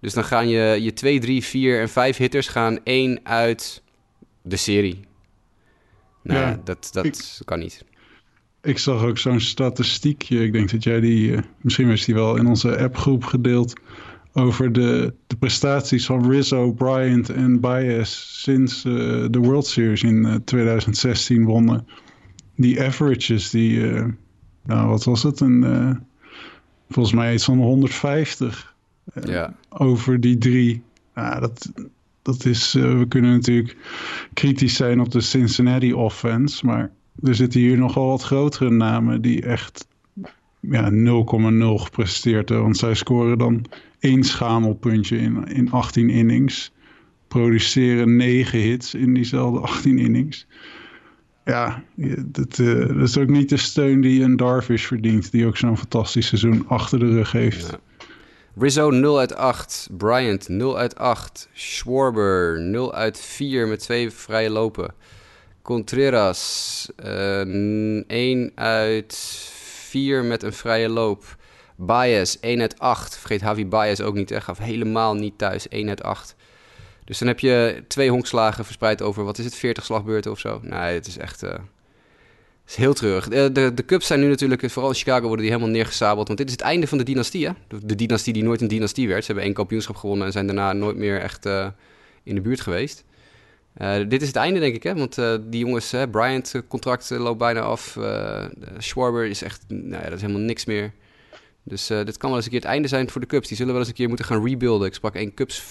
Dus dan gaan je, je 2, 3, 4 en 5 hitters gaan één uit de serie. Nou, ja, dat, dat ik, kan niet. Ik zag ook zo'n statistiekje. Ik denk dat jij die, uh, misschien was die wel in onze appgroep gedeeld. Over de, de prestaties van Rizzo, Bryant en Baez sinds de World Series in uh, 2016 wonnen. Die averages, die, nou wat was het? Een, volgens mij iets van 150 ja. over die drie. Nou, dat, dat is, we kunnen natuurlijk kritisch zijn op de Cincinnati offense, maar er zitten hier nogal wat grotere namen die echt ja, 0,0 gepresteerd hebben. Want zij scoren dan één schamelpuntje in, in 18 innings. Produceren 9 hits in diezelfde 18 innings. Ja, dat, uh, dat is ook niet de steun die een Darvish verdient. Die ook zo'n fantastisch seizoen achter de rug heeft. Ja. Rizzo 0 uit 8. Bryant 0 uit 8. Schwarber 0 uit 4 met twee vrije lopen. Contreras uh, eh, 1 uit 4 met een vrije loop. Baez 1 uit 8. Vergeet Javi Baez ook niet. Hè. Gaf helemaal niet thuis. 1 uit 8. Dus dan heb je twee honkslagen verspreid over, wat is het, 40 slagbeurten of zo. Nee, het is echt... Uh, is heel treurig. De, de, de, Cubs zijn nu natuurlijk, vooral in Chicago, worden die helemaal neergesabeld. Want dit is het einde van de dynastie, hè? De, dynastie die nooit een dynastie werd. Ze hebben één kampioenschap gewonnen en zijn daarna nooit meer echt uh, in de buurt geweest. Uh, dit is het einde, denk ik, hè? Want die jongens, hè, Bryant, contract loopt bijna af. Schwarber is echt, nou ja, dat is helemaal niks meer. Dus dit kan wel eens een keer het einde zijn voor de Cubs. Die zullen wel eens een keer moeten gaan rebuilden. Ik sprak een Cubs,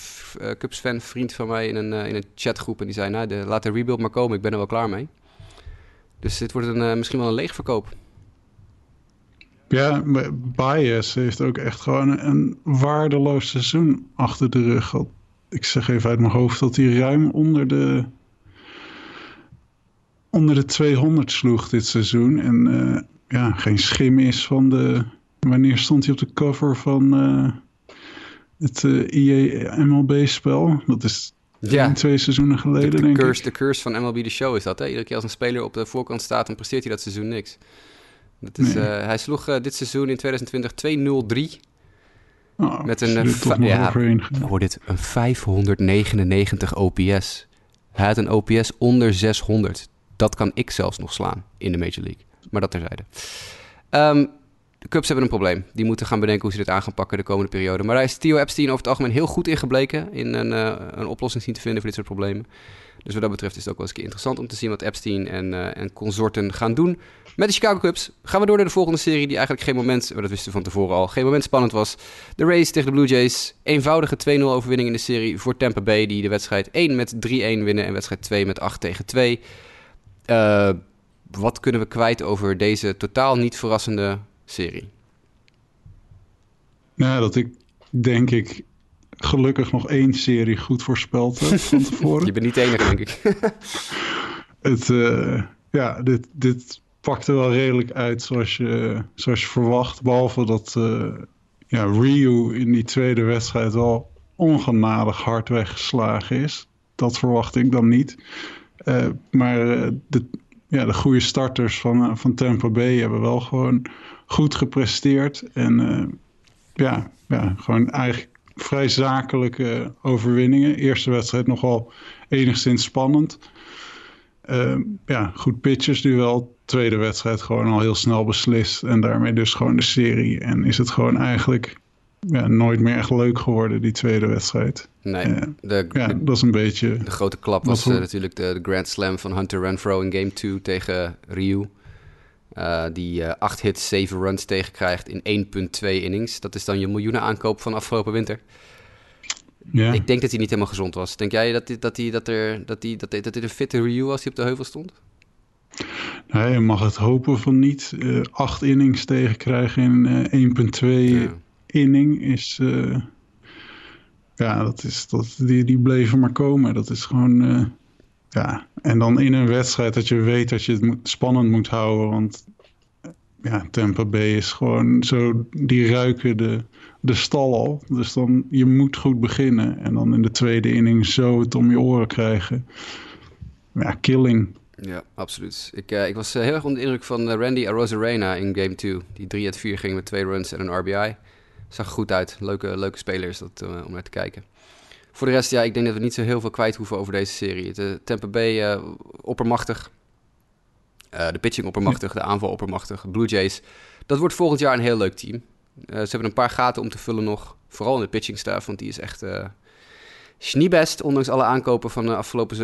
Cubs fan, vriend van mij, in een, in een chatgroep. En die zei, nou, de, laat de rebuild maar komen. Ik ben er wel klaar mee. Dus dit wordt een, uh, misschien wel een leegverkoop. Ja, Bias heeft ook echt gewoon een waardeloos seizoen achter de rug. Ik zeg even uit mijn hoofd dat hij ruim onder de, onder de 200 sloeg dit seizoen. En uh, ja, geen schim is van de... Wanneer stond hij op de cover van uh, het uh, EA MLB-spel? Dat is ja. Twee seizoenen geleden, de, de curse, ik. De curse van MLB The Show is dat, hè? Iedere keer als een speler op de voorkant staat, dan presteert hij dat seizoen niks. Dat is, nee. uh, hij sloeg uh, dit seizoen in 2020 2-0-3. Oh, met een, ja, hoor dit, een 599 OPS. Hij had een OPS onder 600. Dat kan ik zelfs nog slaan in de Major League. Maar dat terzijde. Um, de Cubs hebben een probleem. Die moeten gaan bedenken hoe ze dit aan gaan pakken de komende periode. Maar daar is Theo Epstein over het algemeen heel goed in gebleken. In een, uh, een oplossing zien te vinden voor dit soort problemen. Dus wat dat betreft is het ook wel eens een keer interessant om te zien wat Epstein en, uh, en consorten gaan doen. Met de Chicago Cubs gaan we door naar de volgende serie die eigenlijk geen moment, dat wisten we van tevoren al, geen moment spannend was. De Rays tegen de Blue Jays. Eenvoudige 2-0 overwinning in de serie voor Tampa Bay die de wedstrijd 1 met 3-1 winnen en wedstrijd 2 met 8 tegen 2. Uh, wat kunnen we kwijt over deze totaal niet verrassende serie? Nou, dat ik denk ik gelukkig nog één serie goed voorspeld heb van tevoren. Je bent niet de enige, denk ik. het, uh, ja, dit, dit pakte wel redelijk uit zoals je, zoals je verwacht. Behalve dat uh, ja, Ryu in die tweede wedstrijd wel ongenadig hard weggeslagen is. Dat verwacht ik dan niet. Uh, maar de, ja, de goede starters van, van Tampa Bay hebben wel gewoon goed gepresteerd. En ja, ja, gewoon eigenlijk vrij zakelijke overwinningen. Eerste wedstrijd nogal enigszins spannend. Uh, ja, goed pitchers wel. Tweede wedstrijd gewoon al heel snel beslist. En daarmee dus gewoon de serie. En is het gewoon eigenlijk ja, nooit meer echt leuk geworden, die tweede wedstrijd. Nee, uh, de, ja, dat is een beetje... De grote klap was natuurlijk de, de, Grand Slam van Hunter Renfro in Game 2 tegen Ryu. Uh, die uh, 8 hits, 7 runs tegenkrijgt in 1,2 innings. Dat is dan je miljoenen aankoop van afgelopen winter. Ja. Ik denk dat hij niet helemaal gezond was. Denk jij dat, hij, dat, hij, dat, er, dat, hij, dat, dat dit een fitte review was die op de heuvel stond? Nee, je mag het hopen van niet. Uh, acht innings tegenkrijgen in uh, 1,2 ja. inning is... Ja, dat is, dat, die, die bleven maar komen. Dat is gewoon... Ja, en dan in een wedstrijd dat je weet dat je het spannend moet houden. Want ja, Tampa Bay is gewoon zo, die ruiken de, de stal al. Dus dan, je moet goed beginnen. En dan in de tweede inning zo het om je oren krijgen. Ja, killing. Ja, absoluut. Ik, uh, ik was uh, heel erg onder de indruk van uh, Randy Arozarena in game 2. Die 3 uit 4 ging met twee runs en een RBI. Zag goed uit. Leuke, leuke spelers dat, om naar te kijken. Voor de rest, ja, ik denk dat we niet zo heel veel kwijt hoeven over deze serie. De Tampa Bay oppermachtig. de pitching oppermachtig, de aanval oppermachtig. Blue Jays, dat wordt volgend jaar een heel leuk team. ze hebben een paar gaten om te vullen nog. Vooral in de pitching staff, want die is echt schniebest. Ondanks alle aankopen van de afgelopen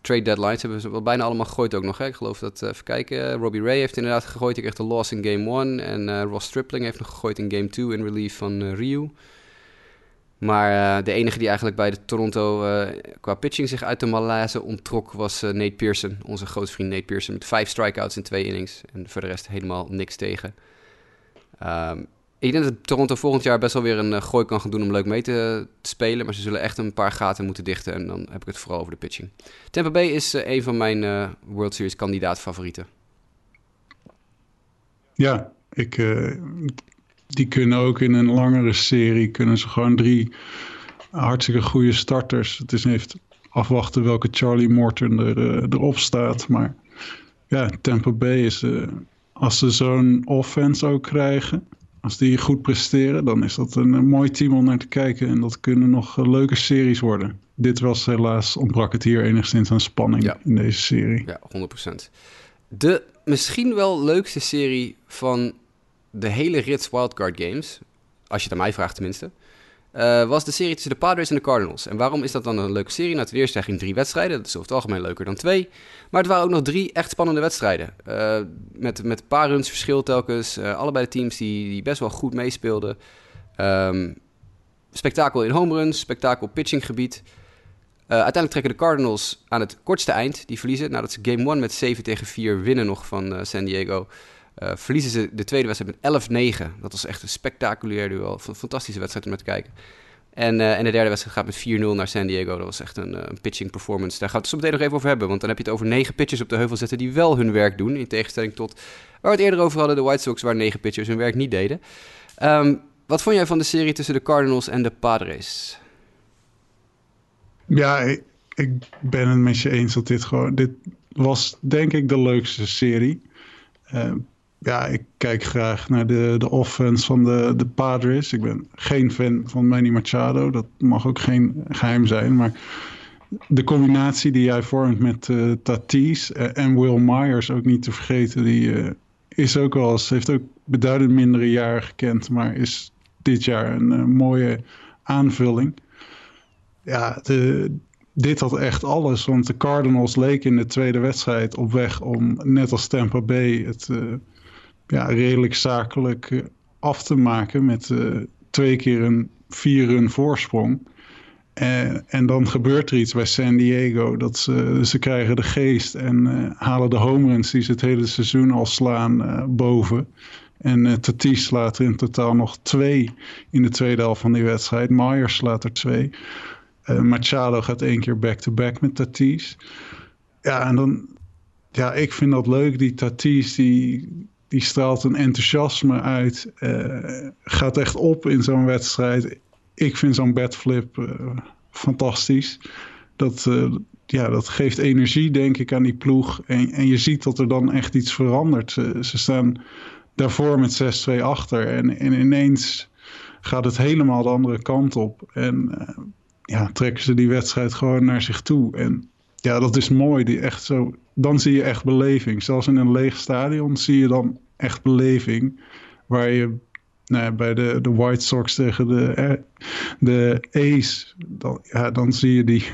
trade deadlines hebben ze wel bijna allemaal gegooid ook nog. Hè? Ik geloof dat, even kijken, Robbie Ray heeft inderdaad gegooid. Ik kreeg de loss in game 1. En Ross Stripling heeft nog gegooid in game 2 in relief van Ryu. Maar de enige die eigenlijk bij de Toronto qua pitching zich uit de malaise onttrok was Nate Pearson. Onze grote vriend Nate Pearson met vijf strikeouts in twee innings. En voor de rest helemaal niks tegen. Um, ik denk dat Toronto volgend jaar best wel weer een uh, gooi kan gaan doen om leuk mee te, spelen. Maar ze zullen echt een paar gaten moeten dichten. En dan heb ik het vooral over de pitching. Tampa Bay is uh, een van mijn uh, World Series kandidaat favorieten. Ja, ik, die kunnen ook in een langere serie... kunnen ze gewoon drie hartstikke goede starters. Het is even afwachten welke Charlie Morton er, erop staat. Maar ja, Tampa Bay is... als ze zo'n offense ook krijgen als die goed presteren, dan is dat een, mooi team om naar te kijken. En dat kunnen nog eh, leuke series worden. Dit was helaas, ontbrak het hier enigszins aan spanning in deze serie. Ja, 100%. De misschien wel leukste serie van de hele rits wildcard games. Als je het aan mij vraagt tenminste. Uh, was de serie tussen de Padres en de Cardinals. En waarom is dat dan een leuke serie? Nou, ten eerste ging drie wedstrijden. Dat is over het algemeen leuker dan twee. Maar het waren ook nog drie echt spannende wedstrijden. Uh, met, met een paar runs verschil telkens. Uh, allebei de teams die, die best wel goed meespeelden. Um, spektakel in home runs, spektakel pitchinggebied. uiteindelijk trekken de Cardinals aan het kortste eind. Die verliezen nadat ze game 1 met 7 tegen 4 winnen nog van San Diego. Uh, verliezen ze de tweede wedstrijd met 11-9. Dat was echt een spectaculair duel. Een fantastische wedstrijd om naar te kijken. En, uh, en de derde wedstrijd gaat met 4-0 naar San Diego. Dat was echt een, uh, een, pitching performance. Daar gaan we het zo meteen nog even over hebben. Want dan heb je het over negen pitchers op de heuvel zetten die wel hun werk doen. In tegenstelling tot waar we het eerder over hadden, de White Sox, waar negen pitchers hun werk niet deden. Um, wat vond jij van de serie tussen de Cardinals en de Padres? Ja, ik, ben het met je eens dat dit gewoon... Dit was denk ik de leukste serie. Uh, ja, ik kijk graag naar de, de offense van de, de Padres. Ik ben geen fan van Manny Machado. Dat mag ook geen geheim zijn. Maar de combinatie die jij vormt met uh, Tatis en Will Myers, ook niet te vergeten, die uh, is ook wel eens, heeft ook beduidend mindere jaren gekend, maar is dit jaar een mooie aanvulling. Ja, de, dit had echt alles, want de Cardinals leken in de tweede wedstrijd op weg om, net als Tampa Bay, het ja, redelijk zakelijk eh, af te maken met uh, twee keer een vier run voorsprong. En, en dan gebeurt er iets bij San Diego. Dat ze, ze krijgen de geest en halen de home runs die ze het hele seizoen al slaan boven. En uh, Tatis slaat er in totaal nog twee in de tweede helft van die wedstrijd. Myers slaat er twee. Machado gaat één keer back-to-back -back met Tatis. Ja, en dan... Ja, ik vind dat leuk. Die Tatis, die, die straalt een enthousiasme uit. Uh, gaat echt op in zo'n wedstrijd. Ik vind zo'n bedflip uh, fantastisch. Dat, uh, ja, dat geeft energie, denk ik, aan die ploeg. En, en je ziet dat er dan echt iets verandert. Ze, ze staan daarvoor met 6-2 achter. En, en ineens gaat het helemaal de andere kant op. En ja, trekken ze die wedstrijd gewoon naar zich toe. En ja, dat is mooi. Die echt zo, dan zie je echt beleving. Zelfs in een leeg stadion zie je dan echt beleving. Waar je nou bij de, de White Sox tegen de, eh, de Ace, dan, ja, dan zie je die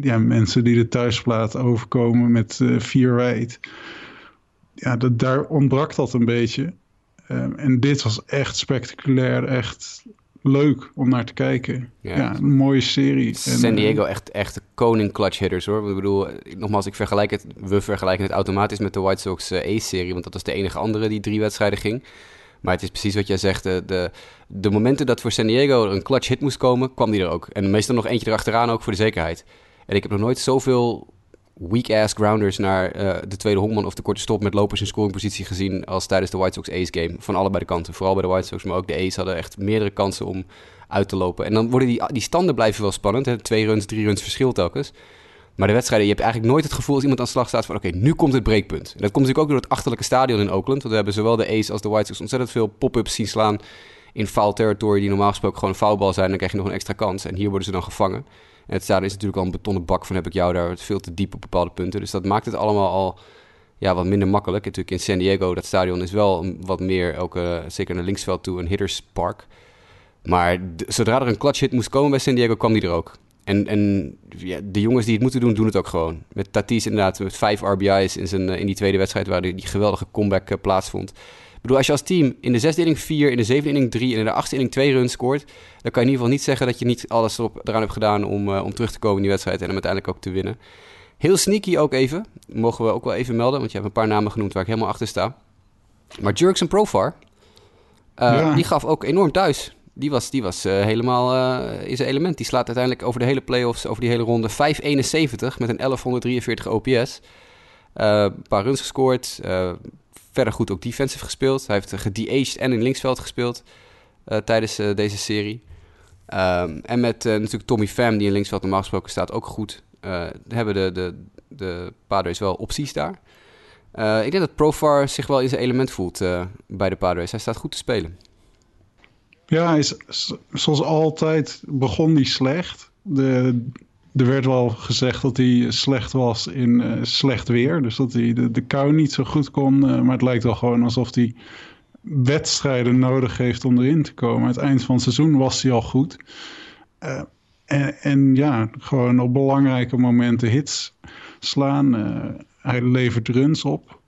ja, mensen die de thuisplaat overkomen met uh, vier wijd. Ja, dat, daar ontbrak dat een beetje. Um, en dit was echt spectaculair, echt leuk om naar te kijken. Ja, een mooie serie. San Diego uh, echt, echt koning clutch hitters hoor. Ik bedoel, nogmaals, ik vergelijk het, we vergelijken het automatisch met de White Sox uh, Ace-serie, want dat was de enige andere die drie wedstrijden ging. Maar het is precies wat jij zegt. De, de, de momenten dat voor San Diego een clutch hit moest komen, kwam die er ook. En meestal nog eentje erachteraan ook voor de zekerheid. En ik heb nog nooit zoveel weak-ass grounders naar uh, de tweede honkman of de korte stop met lopers in scoringpositie gezien als tijdens de White Sox Ace game. Van allebei de kanten. Vooral bij de White Sox, maar ook de Ace hadden echt meerdere kansen om uit te lopen. En dan worden die, die standen blijven wel spannend. Twee runs, drie runs verschil telkens. Maar de wedstrijden, je hebt eigenlijk nooit het gevoel als iemand aan de slag staat van oké, nu komt het breekpunt. En dat komt natuurlijk ook door het achterlijke stadion in Oakland. Want we hebben zowel de Ace als de White Sox ontzettend veel pop-ups zien slaan in foul territory die normaal gesproken gewoon een foulbal zijn. Dan krijg je nog een extra kans. En hier worden ze dan gevangen. Het stadion is natuurlijk al een betonnen bak van heb ik jou daar veel te diep op bepaalde punten. Dus dat maakt het allemaal al ja, wat minder makkelijk. Natuurlijk in San Diego, dat stadion is wel wat meer, elke, zeker naar linksveld toe, een hitters park. Maar zodra er een clutch hit moest komen bij San Diego, kwam die er ook. En, en ja, de jongens die het moeten doen, doen het ook gewoon. Met Tatis inderdaad, met vijf RBI's in, zijn, in die tweede wedstrijd... waar die, die geweldige comeback uh, plaatsvond. Ik bedoel, als je als team in de zesde inning vier, in de zevende inning drie... en in de achtste inning twee runs scoort... dan kan je in ieder geval niet zeggen dat je niet alles erop, eraan hebt gedaan... Om, uh, om terug te komen in die wedstrijd en hem uiteindelijk ook te winnen. Heel sneaky ook even, mogen we ook wel even melden... want je hebt een paar namen genoemd waar ik helemaal achter sta. Maar Jerks en Profar, uh, ja. die gaf ook enorm thuis die was, die was uh, helemaal uh, in zijn element. Die slaat uiteindelijk over de hele playoffs, over die hele ronde 5-71 met een 1143 OPS. Een paar runs gescoord. Verder goed ook defensive gespeeld. Hij heeft gedeaged en in linksveld gespeeld tijdens deze serie. Um, en met natuurlijk Tommy Pham, die in linksveld normaal gesproken staat, ook goed. hebben de, de, de Padres wel opties daar. ik denk dat Profar zich wel in zijn element voelt bij de Padres. Hij staat goed te spelen. Ja, hij is, zoals altijd begon hij slecht. De, er werd wel gezegd dat hij slecht was in uh, slecht weer. Dus dat hij de, de kou niet zo goed kon. Uh, maar het lijkt wel gewoon alsof hij wedstrijden nodig heeft om erin te komen. Aan het eind van het seizoen was hij al goed. Uh, en, en, ja, gewoon op belangrijke momenten hits slaan. hij levert runs op.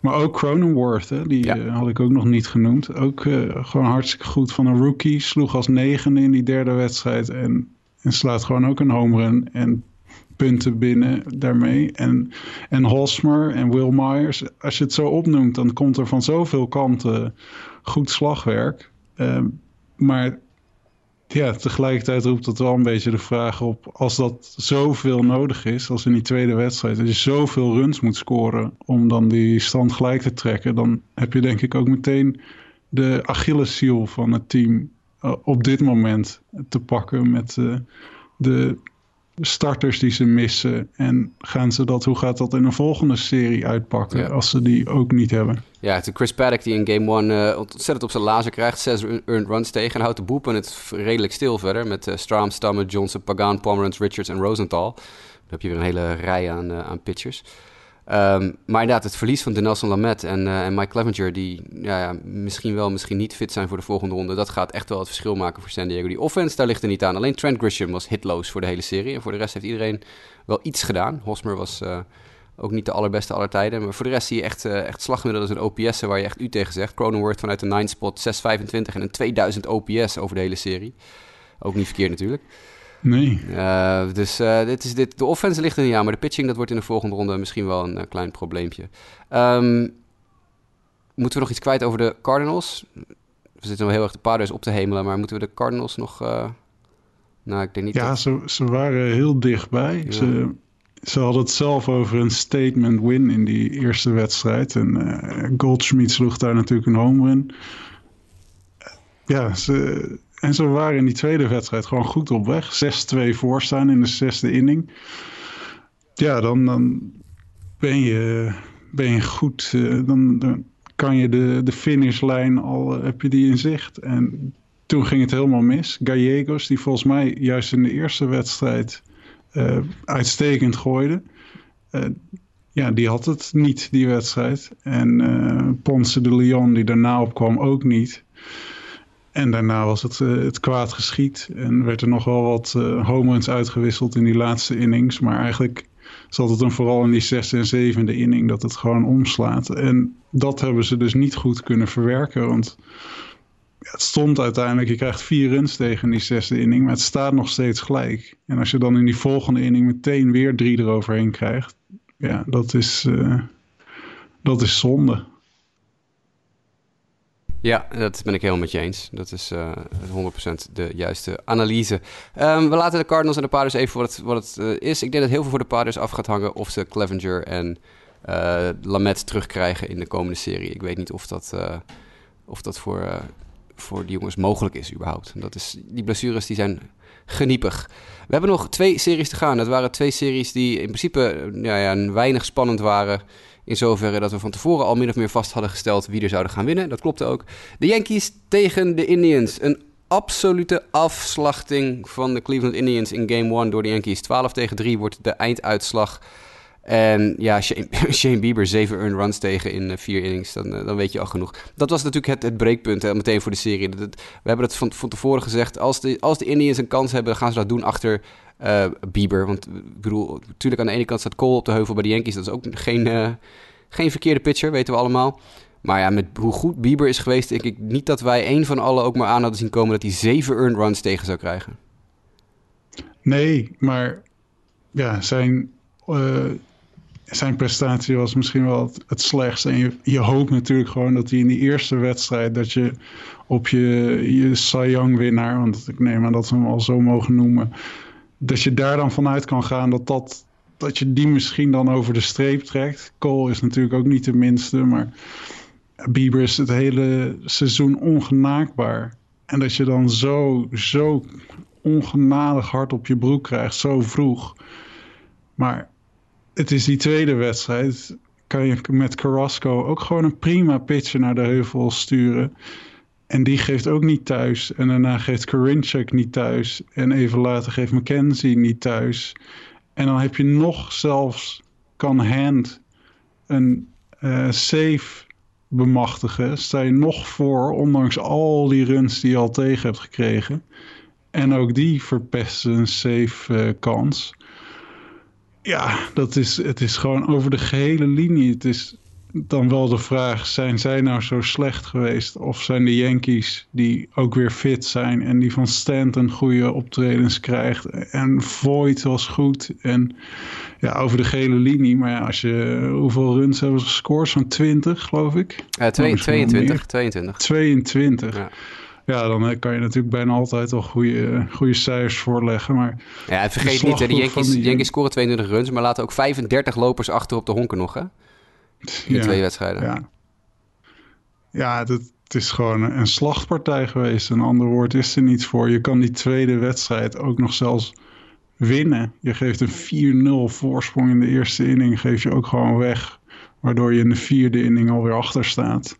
Maar ook Cronenworth, hè, die eh, had ik ook nog niet genoemd. Ook gewoon hartstikke goed van een rookie. Sloeg als negen in die derde wedstrijd. En, en slaat gewoon ook een home run. En punten binnen daarmee. En, en Hosmer en Will Myers. Als je het zo opnoemt, dan komt er van zoveel kanten goed slagwerk. Uh, maar ja, tegelijkertijd roept dat wel een beetje de vraag op... als dat zoveel nodig is, als in die tweede wedstrijd... dat je zoveel runs moet scoren om dan die stand gelijk te trekken... dan heb je denk ik ook meteen de Achilleshiel van het team op dit moment te pakken... met uh, de starters die ze missen. En gaan ze dat, hoe gaat dat in een volgende serie uitpakken als ze die ook niet hebben? Ja, het Chris Paddock die in game 1 uh, ontzettend op zijn lazer krijgt. Zes earned runs tegen en houdt de boepen het redelijk stil verder. Met uh, Strahm, Stammer, Johnson, Pagan, Pomerantz, Richards en Rosenthal. Dan heb je weer een hele rij aan, uh, aan pitchers. Um, maar inderdaad, het verlies van Denelson Lamet en, uh, en Mike Clevenger... die ja, ja, misschien wel, misschien niet fit zijn voor de volgende ronde... dat gaat echt wel het verschil maken voor San Diego. Die offense, daar ligt er niet aan. Alleen Trent Grisham was hitloos voor de hele serie. En voor de rest heeft iedereen wel iets gedaan. Hosmer was uh, ook niet de allerbeste aller tijden. Maar voor de rest zie je echt, uh, echt slagmiddelen als een OPS... waar je echt u tegen zegt. Cronenworth vanuit de 9 spot 6,25 en een 2000 OPS over de hele serie. Ook niet verkeerd natuurlijk. Nee. Uh, dus uh, dit is dit, de offense ligt er niet aan, maar de pitching dat wordt in de volgende ronde misschien wel een uh, klein probleempje. Um, moeten we nog iets kwijt over de Cardinals? We zitten wel heel erg de Padres op te hemelen, maar moeten we de Cardinals nog... nou, ik denk niet ja, ze, ze waren heel dichtbij. Ja. Ze, ze hadden het zelf over een statement win in die eerste wedstrijd. En Goldschmidt sloeg daar natuurlijk een home run. Ja, ze, en ze waren in die tweede wedstrijd gewoon goed op weg. 6-2 voorstaan in de zesde inning. Ja, dan, dan ben, je, ben je goed. Uh, dan, dan, kan je de, de finishlijn al, uh, heb je die in zicht. En toen ging het helemaal mis. Gallegos, die volgens mij juist in de eerste wedstrijd uh, uitstekend gooide. ja, die had het niet, die wedstrijd. En Ponce de Leon, die daarna opkwam, ook niet. En daarna was het, uh, het kwaad geschiet. En werd er nog wel wat uh, home runs uitgewisseld in die laatste innings. Maar eigenlijk zat het dan vooral in die zesde en zevende inning dat het gewoon omslaat. En dat hebben ze dus niet goed kunnen verwerken. Want het stond uiteindelijk, je krijgt vier runs tegen die zesde inning. Maar het staat nog steeds gelijk. En als je dan in die volgende inning meteen weer drie eroverheen krijgt. Ja, dat is, uh, dat is zonde. Ja, dat ben ik helemaal met je eens. Dat is uh, eh, 100% de juiste analyse. Um, we laten de Cardinals en de Padres even wat het, wat het uh, is. Ik denk dat heel veel voor de Padres af gaat hangen of ze Clevenger en uh, Lamet terugkrijgen in de komende serie. Ik weet niet of dat, of dat voor, voor die jongens mogelijk is überhaupt. Dat is, die blessures die zijn geniepig. We hebben nog twee series te gaan. Dat waren twee series die in principe ja, ja, weinig spannend waren. In zoverre dat we van tevoren al min of meer vast hadden gesteld wie er zouden gaan winnen. Dat klopte ook. De Yankees tegen de Indians. Een absolute afslachting van de Cleveland Indians in game 1 door de Yankees. 12 tegen 3 wordt de einduitslag. En ja, Shane, Bieber 7 earned runs tegen in 4 eh, innings, dan, eh, dan weet je al genoeg. Dat was natuurlijk het, het breekpunt meteen voor de serie. we hebben het van, van tevoren gezegd, als de, als de Indians een kans hebben, gaan ze dat doen achter uh, Bieber. Want ik bedoel, natuurlijk aan de ene kant staat Cole op de heuvel bij de Yankees. Dat is ook geen, uh, geen verkeerde pitcher, weten we allemaal. Maar ja, met hoe goed Bieber is geweest, denk ik niet dat wij één van allen ook maar aan hadden zien komen dat hij zeven earned runs tegen zou krijgen. Nee, maar ja, zijn, zijn prestatie was misschien wel het, slechtste. En je, je, hoopt natuurlijk gewoon dat hij in die eerste wedstrijd, dat je op je, je Cy Young winnaar, want ik neem aan dat we hem al zo mogen noemen, dat je daar dan vanuit kan gaan dat, dat, dat je die misschien dan over de streep trekt. Cole is natuurlijk ook niet de minste, maar Bieber is het hele seizoen ongenaakbaar. En dat je dan zo, zo ongenadig hard op je broek krijgt, zo vroeg. Maar het is die tweede wedstrijd. Kan je met Carrasco ook gewoon een prima pitcher naar de heuvel sturen. En die geeft ook niet thuis. En daarna geeft Karinchak niet thuis. En even later geeft McKenzie niet thuis. En dan heb je nog zelfs kan Hand een uh, save bemachtigen. Sta je nog voor, ondanks al die runs die je al tegen hebt gekregen. En ook die verpesten een safe uh, kans. Ja, dat is, het is gewoon over de gehele linie. Het is dan wel de vraag: zijn zij nou zo slecht geweest? Of zijn de Yankees die ook weer fit zijn en die van Stanton goede optredens krijgt? En Voigt was goed. En ja, over de gele linie. Maar ja, als je, hoeveel runs hebben ze gescoord? Zo'n 20, geloof ik. Uh, 22, 22. 22. Ja. Ja, dan eh, kan je natuurlijk bijna altijd wel goede, goede cijfers voorleggen. Maar ja, vergeet niet, de Yankees, die... Yankees scoren 22 runs, maar laten ook 35 lopers achter op de honken nog, hè? In twee wedstrijden. Ja, ja het, het is gewoon een slachtpartij geweest. Een ander woord is er niet voor. Je kan die tweede wedstrijd ook nog zelfs winnen. Je geeft een 4-0 voorsprong in de eerste inning, geef je ook gewoon weg. Waardoor je in de vierde inning alweer achter staat.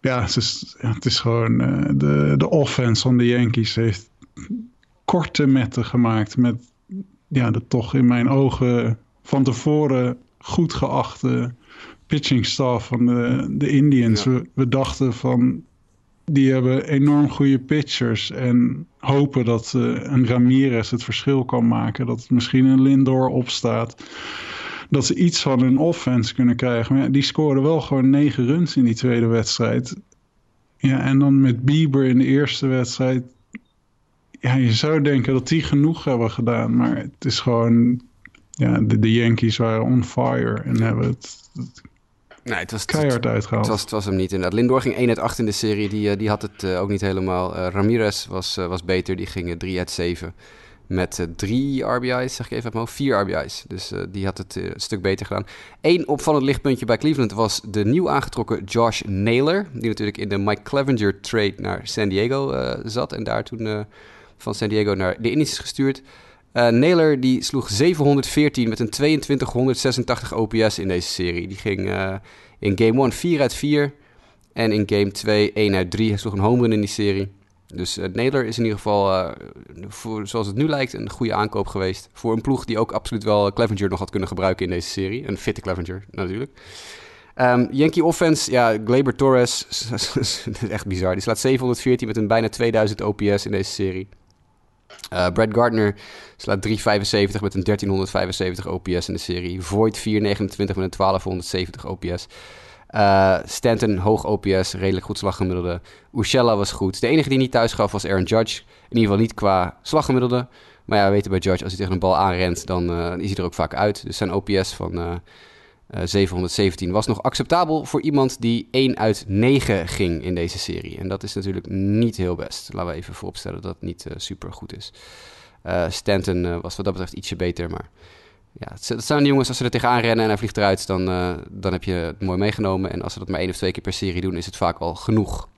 Ja, het is, het is gewoon uh, de, de offense van de Yankees heeft korte metten gemaakt met ja, de toch in mijn ogen van tevoren goed geachte pitching staff van de, de Indians. We, we, dachten van die hebben enorm goede pitchers en hopen dat uh, een Ramirez het verschil kan maken. Dat misschien een Lindor opstaat. Dat ze iets van hun offense kunnen krijgen. Maar ja, die scoren wel gewoon negen runs in die tweede wedstrijd. Ja, en dan met Bieber in de eerste wedstrijd. Ja, je zou denken dat die genoeg hebben gedaan. Maar het is gewoon ja, de, de Yankees waren on fire en hebben het, nee, het was, keihard uitgehaald. Het was, het was hem niet inderdaad. Lindor ging 1 uit 8 in de serie, die, eh, die had het uh, ook niet helemaal. Uh, Ramirez was, uh, was beter, die ging 3 uit 7 met drie RBI's, zeg ik even uit mijn hoofd, vier RBI's. Dus die had het een stuk beter gedaan. Eén opvallend lichtpuntje bij Cleveland was de nieuw aangetrokken Josh Naylor. Die natuurlijk in de Mike Clevenger trade naar San Diego zat. En daar toen van San Diego naar de Indians is gestuurd. Uh, Naylor die sloeg 714 met een 2286 OPS in deze serie. Die ging uh, in game 1 4 uit 4 en in game 2 1 uit 3. Hij sloeg een home run in die serie. Dus uh, Naylor is in ieder geval, voor, zoals het nu lijkt, een goede aankoop geweest. Voor een ploeg die ook absoluut wel Clevenger nog had kunnen gebruiken in deze serie. Een fitte Clevenger natuurlijk. Um, Yankee offense, ja, Glaber Torres, is echt bizar. Die slaat 714 met een bijna 2000 OPS in deze serie. Uh, Brad Gardner slaat 3,75 met een 1375 OPS in de serie. Voigt 4,29 met een 1270 OPS. Uh, Stanton hoog OPS, redelijk goed slaggemiddelde. Urshela was goed. De enige die niet thuis gaf was Aaron Judge. In ieder geval niet qua slaggemiddelde. Maar ja, we weten bij Judge, als hij tegen een bal aanrent, dan uh, is hij er ook vaak uit. Dus zijn OPS van 717 was nog acceptabel voor iemand die 1 uit 9 ging in deze serie. En dat is natuurlijk niet heel best. Laten we even vooropstellen dat het niet super goed is. Stanton was wat dat betreft ietsje beter, maar ja, dat zijn de jongens, als ze er tegenaan rennen en hij vliegt eruit, dan, dan heb je het mooi meegenomen. En als ze dat maar één of twee keer per serie doen, is het vaak al genoeg.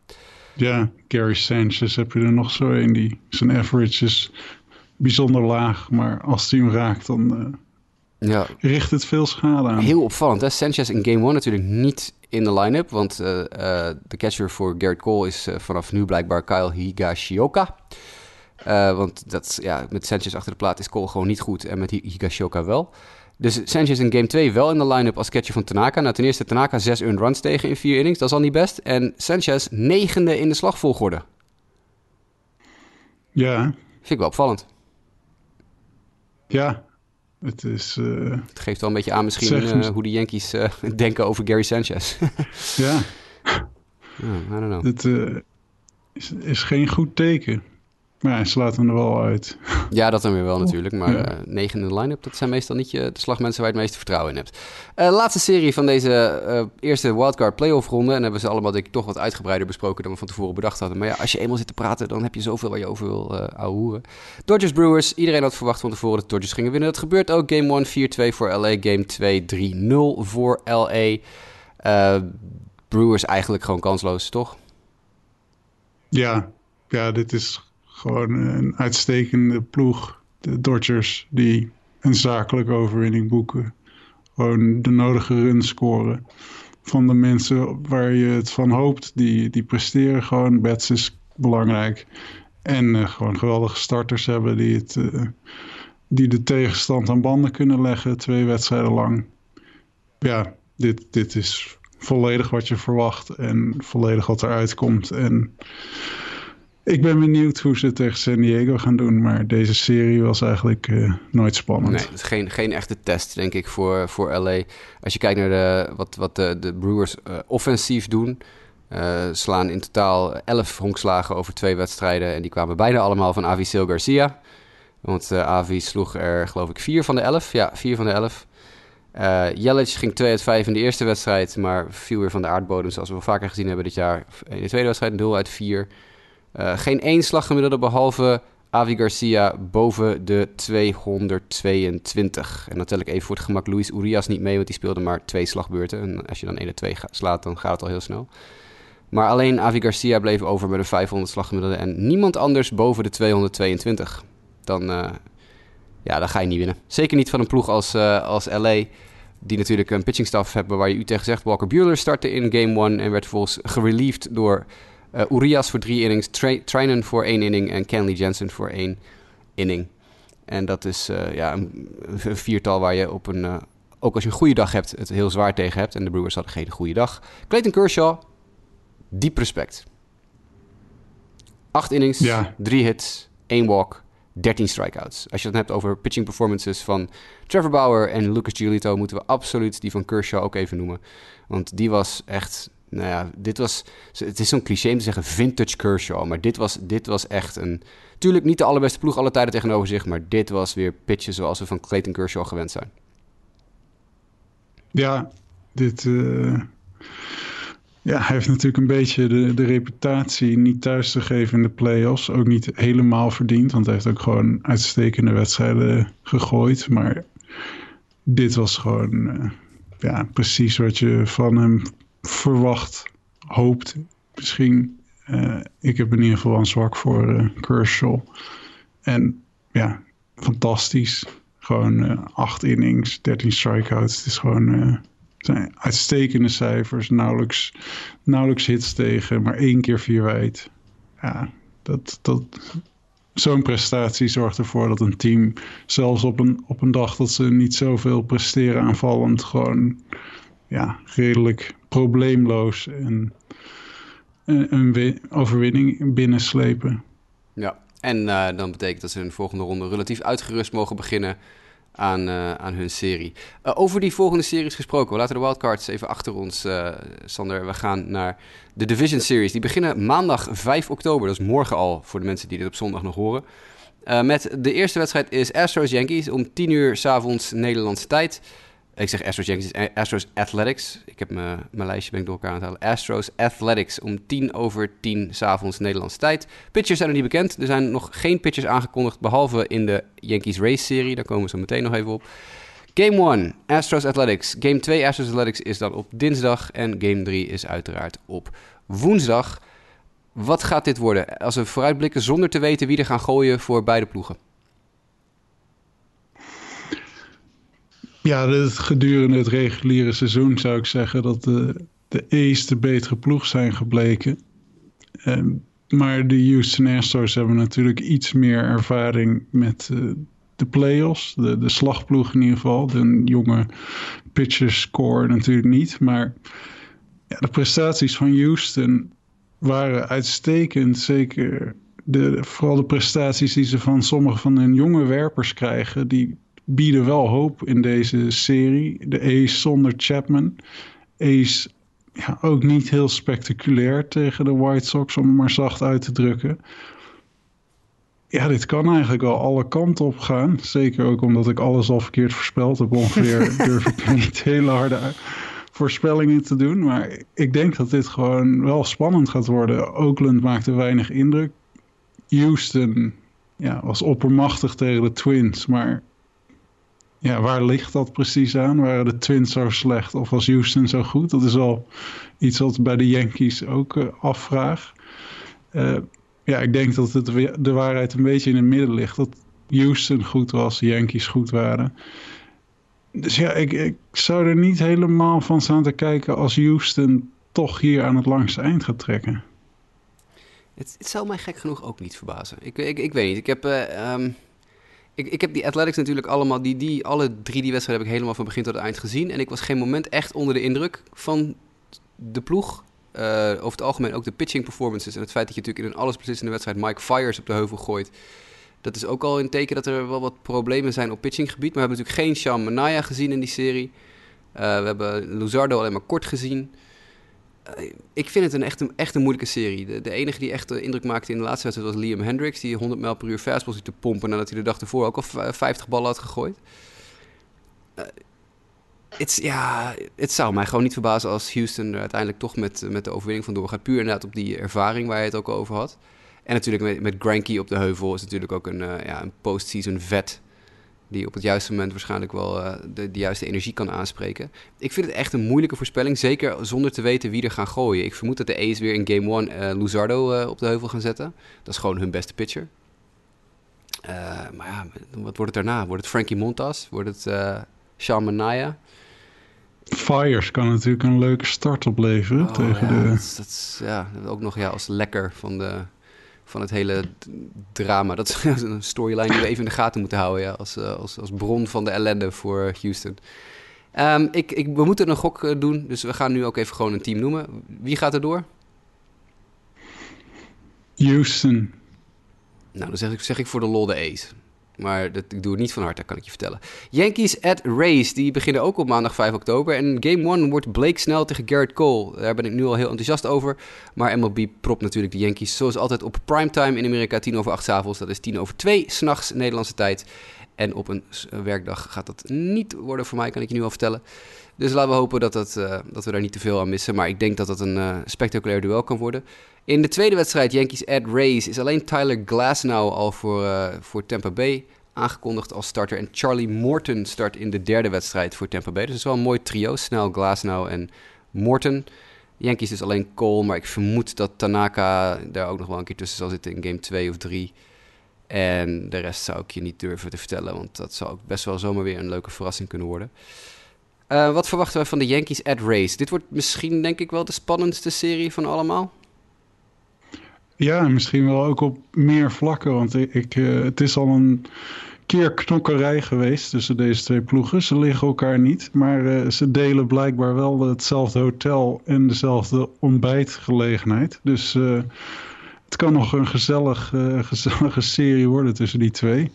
Ja, Gary Sanchez heb je er nog zo een. Die, zijn average is bijzonder laag, maar als hij hem raakt, dan ja. richt het veel schade aan. Heel opvallend, hè? Sanchez in Game 1 natuurlijk niet in de line-up, want uh, uh, de catcher voor Garrett Cole is vanaf nu blijkbaar Kyle Higashioka. want dat, ja, met Sanchez achter de plaat is Cole gewoon niet goed en met Higashioka wel. Dus Sanchez in game 2 wel in de line-up als catcher van Tanaka. Nou, ten eerste Tanaka 6 earned runs tegen in 4 innings. Dat is al niet best. En Sanchez negende in de slagvolgorde. Ja. Vind ik wel opvallend. Ja, het is... Uh, het geeft wel een beetje aan misschien uh, hoe de Yankees uh, denken over Gary Sanchez. ja. I don't know. Het is, is geen goed teken. Maar hij slaat hem er wel uit. Ja, dat dan weer wel natuurlijk. Maar ja. uh, negen in de line-up, dat zijn meestal niet je, de slagmensen waar je het meeste vertrouwen in hebt. Uh, laatste serie van deze uh, eerste wildcard playoff ronde. En hebben ze allemaal denk ik toch wat uitgebreider besproken dan we van tevoren bedacht hadden. Maar ja, als je eenmaal zit te praten, dan heb je zoveel waar je over wil uh, ouwehoeren. Dodgers Brewers, iedereen had verwacht van tevoren dat de Dodgers gingen winnen. Dat gebeurt ook. Game 1 4-2 voor LA, game 2 3-0 voor LA. Brewers eigenlijk gewoon kansloos, toch? Ja, ja, dit is gewoon een uitstekende ploeg. De Dodgers die een zakelijke overwinning boeken. Gewoon de nodige runs scoren. Van de mensen waar je het van hoopt, die, die presteren gewoon. Bets is belangrijk. En uh, gewoon geweldige starters hebben die, het, uh, die de tegenstand aan banden kunnen leggen. Twee wedstrijden lang. Ja, dit, dit is volledig wat je verwacht. En volledig wat eruit komt. En ik ben benieuwd hoe ze het tegen San Diego gaan doen. Maar deze serie was eigenlijk uh, nooit spannend. Nee, het is geen, geen echte test, denk ik, voor, voor LA. Als je kijkt naar de, wat, wat de, de Brewers uh, offensief doen. Uh, slaan in totaal 11 honkslagen over twee wedstrijden. En die kwamen bijna allemaal van Avi Sil Garcia. Want Avi sloeg er, geloof ik, vier van de 11. Ja, vier van de 11. Uh, Jelic ging 2 uit 5 in de eerste wedstrijd, maar viel weer van de aardbodem, zoals we wel vaker gezien hebben dit jaar. In de tweede wedstrijd 0 uit 4. Uh, geen één slaggemiddelde behalve Avi Garcia boven de 222. En dan tel ik even voor het gemak Luis Urias niet mee, want die speelde maar twee slagbeurten. En als je dan 1 en 2 slaat, dan gaat het al heel snel. Maar alleen Avi Garcia bleef over met een 500 slaggemiddelde en niemand anders boven de 222. Dan, uh, ja, dan ga je niet winnen. Zeker niet van een ploeg als, uh, als LA, die natuurlijk een pitching staff hebben waar je u tegen zegt. Walker Buehler startte in game 1 en werd vervolgens gerelieved door uh, Urias voor drie innings, Trinan voor één inning en Kenley Jensen voor één inning. En dat is uh, ja, een, een, viertal waar je op een, uh, ook als je een goede dag hebt, het heel zwaar tegen hebt. En de Brewers hadden geen goede dag. Clayton Kershaw, diep respect. Acht innings, ja. drie hits, één walk, 13 strikeouts. Als je het hebt over pitching performances van Trevor Bauer en Lucas Giolito, moeten we absoluut die van Kershaw ook even noemen. Want die was echt nou ja, dit was. Het is zo'n cliché om te zeggen vintage Kershaw. Maar dit was, dit was echt een. Tuurlijk niet de allerbeste ploeg alle tijden tegenover zich. Maar dit was weer pitchen zoals we van Clayton Kershaw gewend zijn. Ja, dit. Uh, ja, hij heeft natuurlijk een beetje de, de reputatie niet thuis te geven in de playoffs. Ook niet helemaal verdiend. Want hij heeft ook gewoon uitstekende wedstrijden gegooid. Maar dit was gewoon. Uh, ja, precies wat je van hem verwacht, hoopt misschien. Uh, ik heb in ieder geval een zwak voor uh, Kershaw. En ja, fantastisch. Gewoon uh, acht innings, 13 strikeouts. Het is gewoon zijn uitstekende cijfers. Nauwelijks, nauwelijks hits tegen, maar één keer vier wijd. Ja, dat, dat, zo'n prestatie zorgt ervoor dat een team, zelfs op een, op een dag dat ze niet zoveel presteren aanvallend, gewoon ja, redelijk probleemloos en een, een overwinning binnenslepen. Ja, en uh, dan betekent dat ze hun volgende ronde relatief uitgerust mogen beginnen aan, uh, aan hun serie. Uh, over die volgende series gesproken, we laten de wildcards even achter ons, Sander. We gaan naar de Division Series. Die beginnen maandag 5 oktober, dat is morgen al voor de mensen die dit op zondag nog horen. met de eerste wedstrijd is Astros Yankees om 10 uur s avonds Nederlandse tijd. Ik zeg Astros Yankees, Astros Athletics. Ik heb mijn lijstje ben ik door elkaar aan het halen. Astros Athletics om tien over tien s'avonds Nederlandse tijd. Pitchers zijn er niet bekend. Er zijn nog geen pitchers aangekondigd, behalve in de Yankees Race-serie. Daar komen we zo meteen nog even op. Game 1, Astros Athletics. Game 2, Astros Athletics, is dan op dinsdag. En game 3 is uiteraard op woensdag. Wat gaat dit worden? Als we vooruitblikken zonder te weten wie er gaan gooien voor beide ploegen. Ja, het, gedurende het reguliere seizoen zou ik zeggen dat de, de A's de betere ploeg zijn gebleken. Ehm, maar de Houston Astros hebben natuurlijk iets meer ervaring met uh, de playoffs. De, de slagploeg in ieder geval. De jonge pitchers score natuurlijk niet. Maar ja, de prestaties van Houston waren uitstekend. Zeker de, vooral de prestaties die ze van sommige van hun jonge werpers krijgen. Die bieden wel hoop in deze serie. De Ace zonder Chapman. Ace ja, ook niet heel spectaculair tegen de White Sox, om het maar zacht uit te drukken. Ja, dit kan eigenlijk wel alle kanten op gaan. Zeker ook omdat ik alles al verkeerd voorspeld heb ongeveer. durf ik niet hele harde voorspellingen te doen. Maar ik denk dat dit gewoon wel spannend gaat worden. Oakland maakte weinig indruk. Houston ja, was oppermachtig tegen de Twins. Maar ja, waar ligt dat precies aan? Waren de Twins zo slecht of was Houston zo goed? Dat is al iets wat bij de Yankees ook uh, afvraag. Uh, ja, ik denk dat het de waarheid een beetje in het midden ligt. Dat Houston goed was, de Yankees goed waren. Dus ja, ik, ik zou er niet helemaal van staan te kijken als Houston toch hier aan het langste eind gaat trekken. Het, het zou mij gek genoeg ook niet verbazen. Ik, ik, ik weet niet. Ik heb, uh, um, ik, ik heb die Athletics natuurlijk allemaal, die, die, alle drie die wedstrijden heb ik helemaal van begin tot eind gezien. En ik was geen moment echt onder de indruk van de ploeg. Uh, over het algemeen ook de pitching performances. En het feit dat je natuurlijk in een alles beslissende wedstrijd Mike Fires op de heuvel gooit. Dat is ook al een teken dat er wel wat problemen zijn op pitchinggebied. Maar we hebben natuurlijk geen Sean Manaya gezien in die serie. Uh, we hebben Luzardo alleen maar kort gezien. Uh, ik vind het een echt, een moeilijke serie. De, de enige die echt indruk maakte in de laatste wedstrijd was Liam Hendricks. Die 100 mijl per uur fastball zit te pompen nadat hij de dag ervoor ook al 50 ballen had gegooid. Uh, het, ja, het zou mij gewoon niet verbazen als Houston er uiteindelijk toch met, met de overwinning vandoor gaat. Puur inderdaad op die ervaring waar je het ook over had. En natuurlijk met, met Granky op de heuvel is natuurlijk ook een, uh, ja, een postseason vet. Die op het juiste moment waarschijnlijk wel uh, de, de, juiste energie kan aanspreken. Ik vind het echt een moeilijke voorspelling. Zeker zonder te weten wie er gaan gooien. Ik vermoed dat de A's weer in game 1 uh, Luzardo op de heuvel gaan zetten. Dat is gewoon hun beste pitcher. maar ja, wat wordt het daarna? Wordt het Frankie Montas? Wordt het Sean Manaya? Fires kan natuurlijk een leuke start opleveren oh, tegen ja, de... Dat, dat, ja, ook nog ja, als lekker van, de, van het hele drama. Dat is een storyline die we even in de gaten moeten houden ja, als, als, als bron van de ellende voor Houston. Um, ik, ik, we moeten een gok doen, dus we gaan nu ook even gewoon een team noemen. Wie gaat er door? Houston. Nou, dan zeg ik, zeg ik voor de lol de A's. Maar dat, ik doe het niet van harte, kan ik je vertellen. Yankees at Rays, die beginnen ook op maandag 5 oktober. En game 1 wordt Blake Snell tegen Garrett Cole. Daar ben ik nu al heel enthousiast over. Maar MLB propt natuurlijk de Yankees zoals altijd op primetime in Amerika. 10 over 8 s avonds, dat is 10 over 2 s'nachts Nederlandse tijd. En op een werkdag gaat dat niet worden voor mij, kan ik je nu al vertellen. Dus laten we hopen dat, uh, dat we daar niet te veel aan missen. Maar ik denk dat dat een uh, spectaculair duel kan worden. In de tweede wedstrijd, Yankees at Rays, is alleen Tyler Glasnow al voor, uh, voor Tampa Bay aangekondigd als starter. En Charlie Morton start in de derde wedstrijd voor Tampa Bay. Dus het is wel een mooi trio. Snel, Glasnow en Morton. Yankees is alleen Cole, maar ik vermoed dat Tanaka daar ook nog wel een keer tussen zal zitten in game 2 of 3. En de rest zou ik je niet durven te vertellen, want dat zou ook best wel zomaar weer een leuke verrassing kunnen worden. Uh, wat verwachten we van de Yankees at Race? Dit wordt misschien denk ik wel de spannendste serie van allemaal. Ja, misschien wel ook op meer vlakken. Want ik, uh, het is al een keer knokkerij geweest tussen deze twee ploegen. Ze liggen elkaar niet, maar uh, ze delen blijkbaar wel hetzelfde hotel en dezelfde ontbijtgelegenheid. Dus het kan nog een gezellig, gezellige serie worden tussen die twee.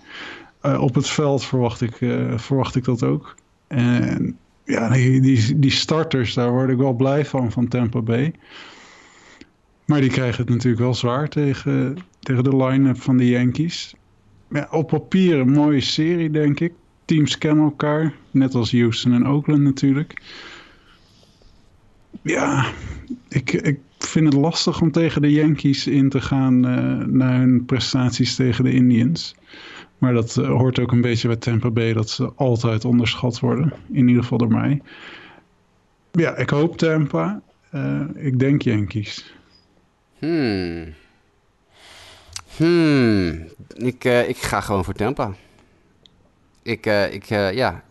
op het veld verwacht ik, verwacht ik dat ook. En ja, die, die, starters, daar word ik wel blij van, van Tampa Bay. Maar die krijgen het natuurlijk wel zwaar tegen, tegen de line-up van de Yankees. Op papier een mooie serie, denk ik. teams kennen elkaar. Net als Houston en Oakland natuurlijk. Ja, ik, ik vind het lastig om tegen de Yankees in te gaan uh, naar hun prestaties tegen de Indians. Maar dat uh, hoort ook een beetje bij Tampa Bay dat ze altijd onderschat worden. In ieder geval door mij. Ja, ik hoop Tampa. Uh, ik denk Yankees. Hmm. Hmm. Ik, ik ga gewoon voor Tampa. Ik, ik ja.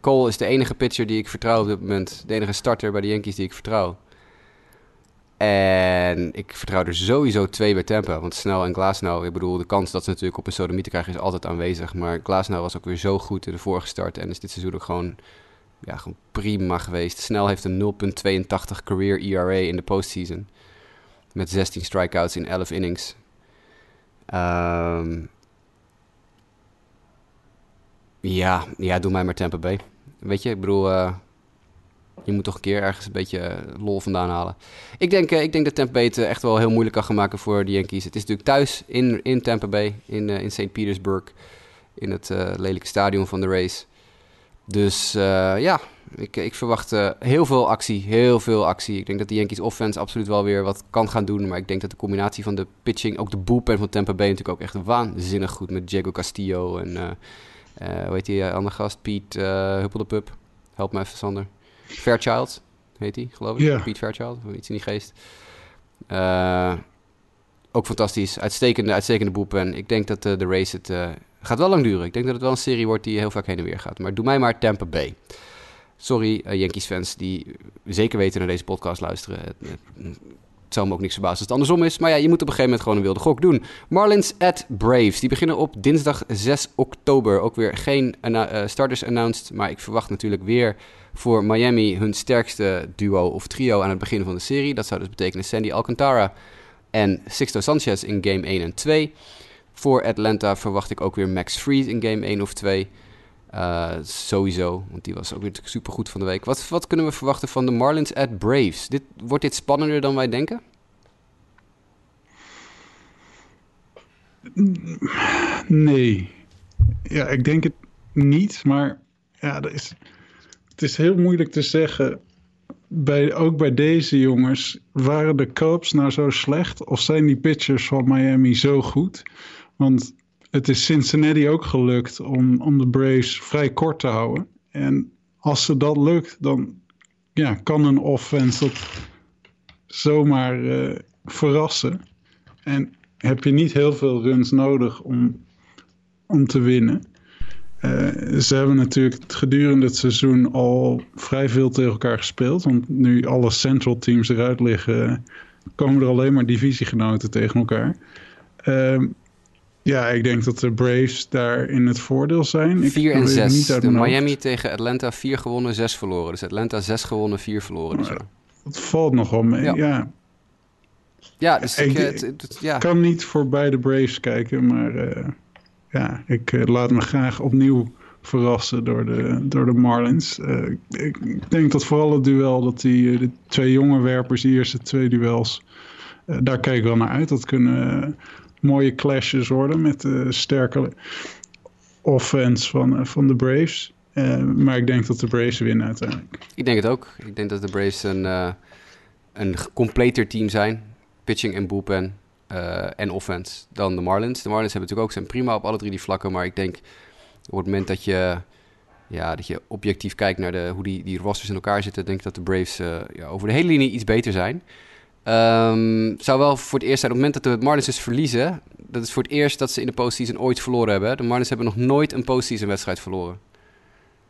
Cole is de enige pitcher die ik vertrouw op dit moment. De enige starter bij de Yankees die ik vertrouw. En ik vertrouw er sowieso twee bij Tampa. Want Snel en Glasnow, ik bedoel, de kans dat ze natuurlijk op een sodomiet krijgen is altijd aanwezig. Maar Glasnow was ook weer zo goed in de vorige start. En is dit seizoen ook gewoon, ja, gewoon prima geweest. Snel heeft een 0,82 career ERA in de postseason. Met 16 strikeouts in 11 innings. Um, ja, ja, doe mij maar Tampa Bay. Weet je, ik bedoel... Uh, je moet toch een keer ergens een beetje eh, lol vandaan halen. Ik denk, uh, ik denk dat Tampa Bay het echt wel heel moeilijk kan gaan maken voor de Yankees. Het is natuurlijk thuis in, in Tampa Bay, in, in St. Petersburg. In het lelijke stadion van de race. Dus ja, ik, ik verwacht heel veel actie. Heel veel actie. Ik denk dat de Yankees offense absoluut wel weer wat kan gaan doen. Maar ik denk dat de combinatie van de pitching, ook de bullpen van Tampa Bay natuurlijk ook echt waanzinnig goed. Met Diego Castillo en, hoe heet die andere gast? Piet uh, Pup. Help me even, Sander. Fairchild heet hij, geloof ik. Yeah. Piet Fairchild, of iets in die geest. Uh, ook fantastisch. Uitstekende, uitstekende boepen. Ik denk dat uh, de race het uh, gaat wel lang duren. Ik denk dat het wel een serie wordt die heel vaak heen en weer gaat. Maar doe mij maar Tampa Bay. Sorry, Yankees fans die zeker weten naar deze podcast luisteren. Het, het zou me ook niks verbazen als het andersom is. Maar ja, je moet op een gegeven moment gewoon een wilde gok doen. Marlins at Braves. Die beginnen op dinsdag 6 oktober. Ook weer geen starters announced. Maar ik verwacht natuurlijk weer voor Miami hun sterkste duo of trio aan het begin van de serie. Dat zou dus betekenen Sandy Alcantara en Sixto Sanchez in game 1 en 2. Voor Atlanta verwacht ik ook weer Max Fried in game 1 of 2. Uh, eh, sowieso, want die was ook weer super goed van de week. Wat, wat kunnen we verwachten van de Marlins at Braves? Dit, wordt dit spannender dan wij denken? Nee. Ja, ik denk het niet, maar ja, er is het is heel moeilijk te zeggen. Bij, ook bij deze jongens, waren de Cubs nou zo slecht? Of zijn die pitchers van Miami zo goed? Want het is Cincinnati ook gelukt om, om de Braves vrij kort te houden. En als ze dat lukt, dan ja, kan een offense dat zomaar uh, verrassen. En heb je niet heel veel runs nodig om, om te winnen. Uh, ze hebben natuurlijk gedurende het seizoen al vrij veel tegen elkaar gespeeld. Want nu alle central teams eruit liggen, komen er alleen maar divisiegenoten tegen elkaar. Uh, ja, ik denk dat de Braves daar in het voordeel zijn. 4 en 6. De Miami tegen Atlanta 4 gewonnen, 6 verloren. Dus Atlanta 6 gewonnen, 4 verloren. Dus ja. Dat valt nogal mee, ja. ja. Ja, dus ik, ik, het, ja. kan niet voor beide Braves kijken, maar... Ja, ik uh, laat me graag opnieuw verrassen door de, door de Marlins. Uh, ik denk dat vooral het duel, dat die uh, de twee jonge werpers, die eerste twee duels, daar kijk ik wel naar uit. Dat kunnen mooie clashes worden met de sterke offense van, van de Braves. maar ik denk dat de Braves winnen uiteindelijk. Ik denk het ook. Ik denk dat de Braves een, een completer team zijn. Pitching en bullpen. Uh, en offense dan de Marlins. De Marlins hebben natuurlijk ook zijn prima op alle drie die vlakken. Maar ik denk op het moment dat je, ja, dat je objectief kijkt naar de, hoe die, die rosters in elkaar zitten, denk ik dat de Braves uh, ja, over de hele linie iets beter zijn. Um, zou wel voor het eerst zijn, op het moment dat de Marlins dus verliezen, dat is voor het eerst dat ze in de postseason ooit verloren hebben. De Marlins hebben nog nooit een postseason wedstrijd verloren.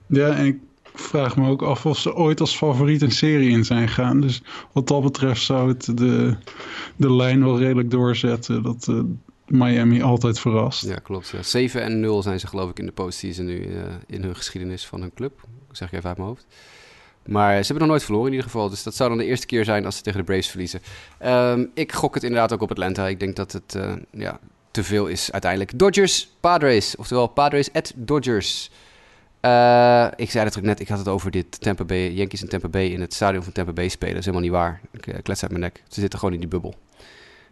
Ja, en ik vraag me ook af of ze ooit als favoriet een serie in zijn gaan. Dus wat dat betreft zou het de, de lijn wel redelijk doorzetten dat uh, Miami altijd verrast. Ja, klopt. Ja. 7 en 0 zijn ze geloof ik in de postseason nu uh, in hun geschiedenis van hun club. Dat zeg ik even uit mijn hoofd. Maar ze hebben nog nooit verloren in ieder geval. Dus dat zou dan de eerste keer zijn als ze tegen de Braves verliezen. Um, ik gok het inderdaad ook op Atlanta. Ik denk dat het uh, ja, te veel is uiteindelijk. Dodgers, Padres. Oftewel Padres at Dodgers. Uh, ik zei het ook net, ik had het over dit Tampa Bay, Yankees en Tampa Bay in het stadion van Tampa Bay spelen. Dat is helemaal niet waar. Ik uh, klets uit mijn nek. Ze zitten gewoon in die bubbel.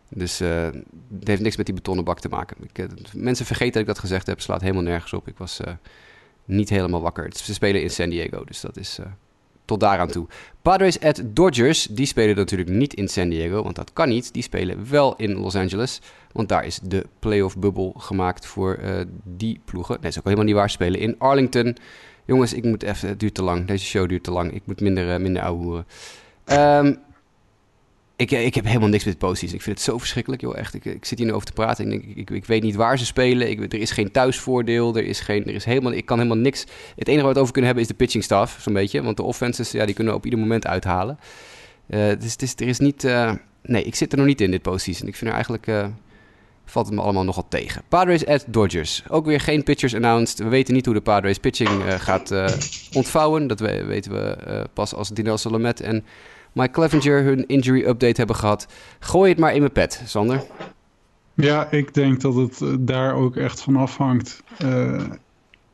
Dus uh, het heeft niks met die betonnen bak te maken. Ik, mensen vergeten dat ik dat gezegd heb. Slaat helemaal nergens op. Ik was niet helemaal wakker. Ze spelen in San Diego, dus dat is tot daaraan toe. Padres at Dodgers, die spelen natuurlijk niet in San Diego, want dat kan niet. Die spelen wel in Los Angeles, want daar is de playoff bubbel gemaakt voor die ploegen. Nee, dat is ook helemaal niet waar. spelen in Arlington. Jongens, ik moet even, het duurt te lang. Deze show duurt te lang. Ik moet minder, minder ouwe um, ik, eh, ik heb helemaal niks met posities. Ik vind het zo verschrikkelijk, joh. Echt, ik, ik zit hier nu over te praten. Ik, ik, ik, weet niet waar ze spelen. Ik, er is geen thuisvoordeel. Er is geen, er is helemaal, ik kan helemaal niks. Het enige waar we over kunnen hebben is de pitching staff, zo'n beetje. Want de offenses, ja, die kunnen op ieder moment uithalen. Uh, dus er is niet... Uh, nee, ik zit er nog niet in, dit positie. Ik vind er eigenlijk... Uh, valt het me allemaal nogal tegen. Padres at Dodgers. Ook weer geen pitchers announced. We weten niet hoe de Padres pitching gaat ontvouwen. Dat weten we pas als Dinel Salamet en Mike Clevenger hun injury update hebben gehad. Gooi het maar in mijn pet, Sander. Ja, ik denk dat het eh, daar ook echt van afhangt. Uh,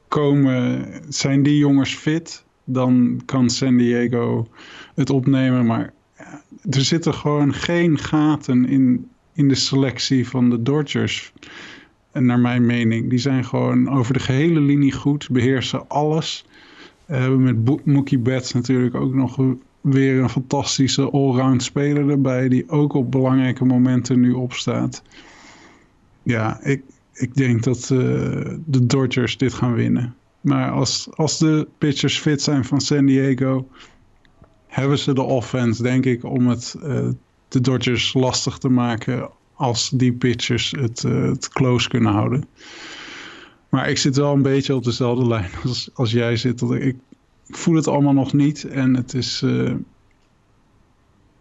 komen, zijn die jongens fit? Dan kan San Diego het opnemen. Maar er zitten gewoon geen gaten in, in de selectie van de Dodgers. En naar mijn mening. Die zijn gewoon over de gehele linie goed. Beheersen alles. We hebben met Mookie Betts natuurlijk ook nog weer een fantastische allround speler erbij. Die ook op belangrijke momenten nu opstaat. Ja, ik, ik denk dat uh, de Dodgers dit gaan winnen. Maar als, als de pitchers fit zijn van San Diego, hebben ze de offense, denk ik, om het uh, de Dodgers lastig te maken als die pitchers het, uh, het close kunnen houden. Maar ik zit wel een beetje op dezelfde lijn als, als jij zit. Ik voel het allemaal nog niet. En het is. Uh,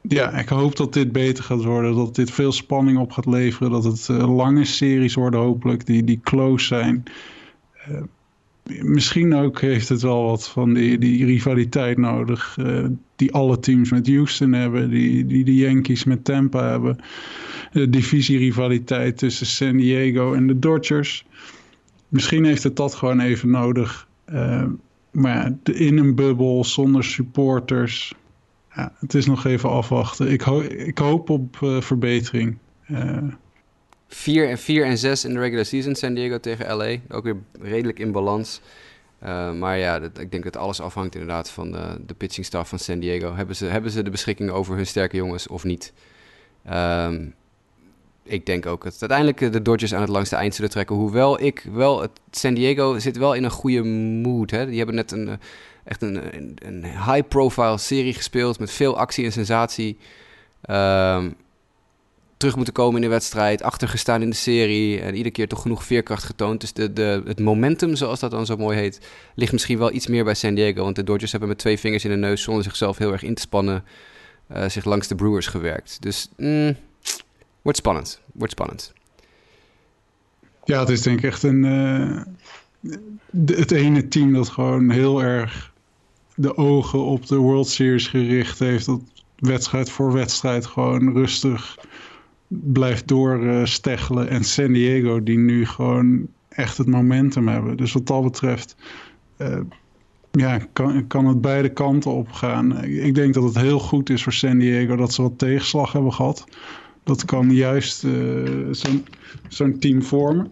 ja, ik hoop dat dit beter gaat worden. Dat dit veel spanning op gaat leveren. Dat het uh, lange series worden, hopelijk. Die, die close zijn. Uh, misschien ook heeft het wel wat van die, die rivaliteit nodig. die alle teams met Houston hebben. Die, die de Yankees met Tampa hebben. De divisierivaliteit tussen San Diego en de Dodgers. Misschien heeft het dat gewoon even nodig maar in een bubbel zonder supporters. Ja, het is nog even afwachten. Ik, ik hoop op uh, verbetering. Uh, 4 en 4 en 6 in de regular season San Diego tegen LA. Ook weer redelijk in balans. Uh, maar ja, ik denk dat alles afhangt inderdaad van de, de pitching staff van San Diego. Hebben ze, hebben ze de beschikking over hun sterke jongens of niet? Um, ik denk ook dat uiteindelijk eh, de Dodgers aan het langste eind zullen trekken. Hoewel ik wel, het San Diego zit wel in een goede mood. Hè? Die hebben net een, eh, echt een, een, high-profile serie gespeeld met veel actie en sensatie. Um, terug moeten komen in de wedstrijd, achtergestaan in de serie en iedere keer toch genoeg veerkracht getoond. Dus de, de, het momentum, zoals dat dan zo mooi heet, ligt misschien wel iets meer bij San Diego. Want de Dodgers hebben met twee vingers in de neus, zonder zichzelf heel erg in te spannen, uh, zich langs de Brewers gewerkt. Dus... Mm, Wordt spannend. Wordt spannend. Ja, het is denk ik echt een... Uh, het ene team dat gewoon heel erg de ogen op de World Series gericht heeft. Dat wedstrijd voor wedstrijd gewoon rustig blijft doorsteggelen. en San Diego die nu gewoon echt het momentum hebben. Dus wat dat betreft... Uh, ja, kan, kan het beide kanten op gaan. Ik denk dat het heel goed is voor San Diego dat ze wat tegenslag hebben gehad dat kan juist uh, zo'n team vormen.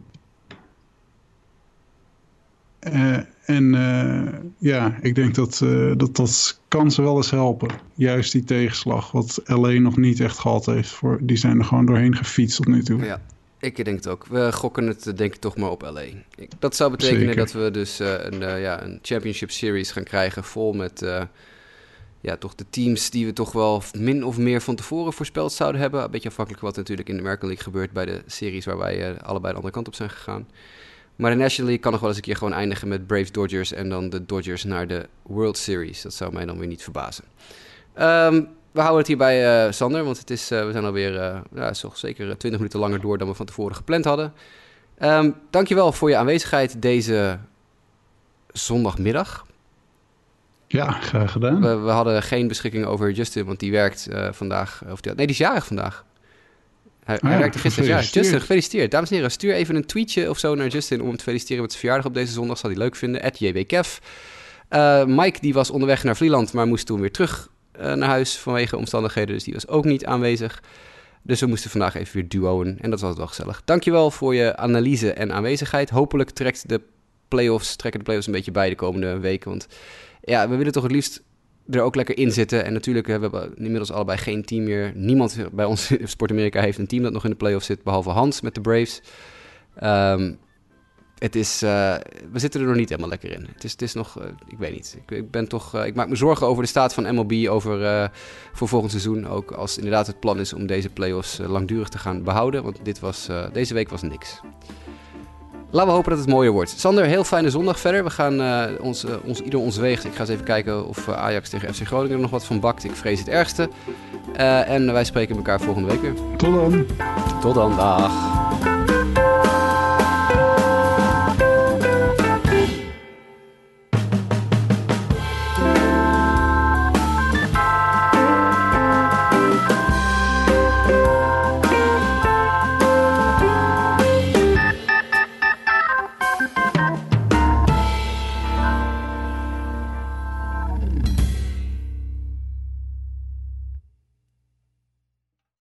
Uh, en uh, ja, ik denk dat, dat dat kan ze wel eens helpen. Juist die tegenslag, wat LA nog niet echt gehad heeft. Voor, die zijn er gewoon doorheen gefietst tot nu toe. Ja, ik denk het ook. We gokken het denk ik toch maar op LA. Dat zou betekenen Zeker. dat we dus een, ja, een championship series gaan krijgen vol met ja, toch de teams die we toch wel min of meer van tevoren voorspeld zouden hebben. Een beetje afhankelijk wat natuurlijk in de American League gebeurt bij de series waar wij uh, allebei de andere kant op zijn gegaan. Maar de National League kan nog wel eens een keer gewoon eindigen met Braves Dodgers en dan de Dodgers naar de World Series. Dat zou mij dan weer niet verbazen. Um, we houden het hierbij, uh, Sander, want het is, uh, we zijn alweer uh, ja, toch zeker 20 minuten langer door dan we van tevoren gepland hadden. Um, dankjewel voor je aanwezigheid deze zondagmiddag. Ja, graag gedaan. We, we, hadden geen beschikking over Justin, want die werkt uh, vandaag. Of die, nee, die is jarig vandaag. Hij, hij ah werkte gisteren. Ja, Justin, gefeliciteerd. Dames en heren, stuur even een tweetje of zo naar Justin om hem te feliciteren met zijn verjaardag op deze zondag. Zal hij leuk vinden. At JBKef. Uh, Mike die was onderweg naar Vlieland, maar moest toen weer terug uh, naar huis vanwege omstandigheden. Dus die was ook niet aanwezig. Dus we moesten vandaag even weer duoen en dat was wel gezellig. Dankjewel voor je analyse en aanwezigheid. Hopelijk trekt de playoffs, trekken de playoffs een beetje bij de komende weken. Want ja, we willen toch het liefst er ook lekker in zitten. En natuurlijk hebben we inmiddels allebei geen team meer. Niemand bij ons in Sport Amerika heeft een team dat nog in de playoffs zit, behalve Hans met de Braves. Ehm, het is, uh, we zitten er nog niet helemaal lekker in. Het is, het is nog, uh, ik weet niet. Ik, ik ben toch, uh, ik maak me zorgen over de staat van MLB over, voor volgend seizoen. Ook als inderdaad het plan is om deze playoffs langdurig te gaan behouden. Want dit was, deze week was niks. Laten we hopen dat het mooier wordt. Sander, heel fijne zondag verder. We gaan uh, ons, uh, ons, ieder ons weegt. Ik ga eens even kijken of uh, Ajax tegen FC Groningen er nog wat van bakt. Ik vrees het ergste. en wij spreken elkaar volgende week weer. Tot dan. Tot dan, dag.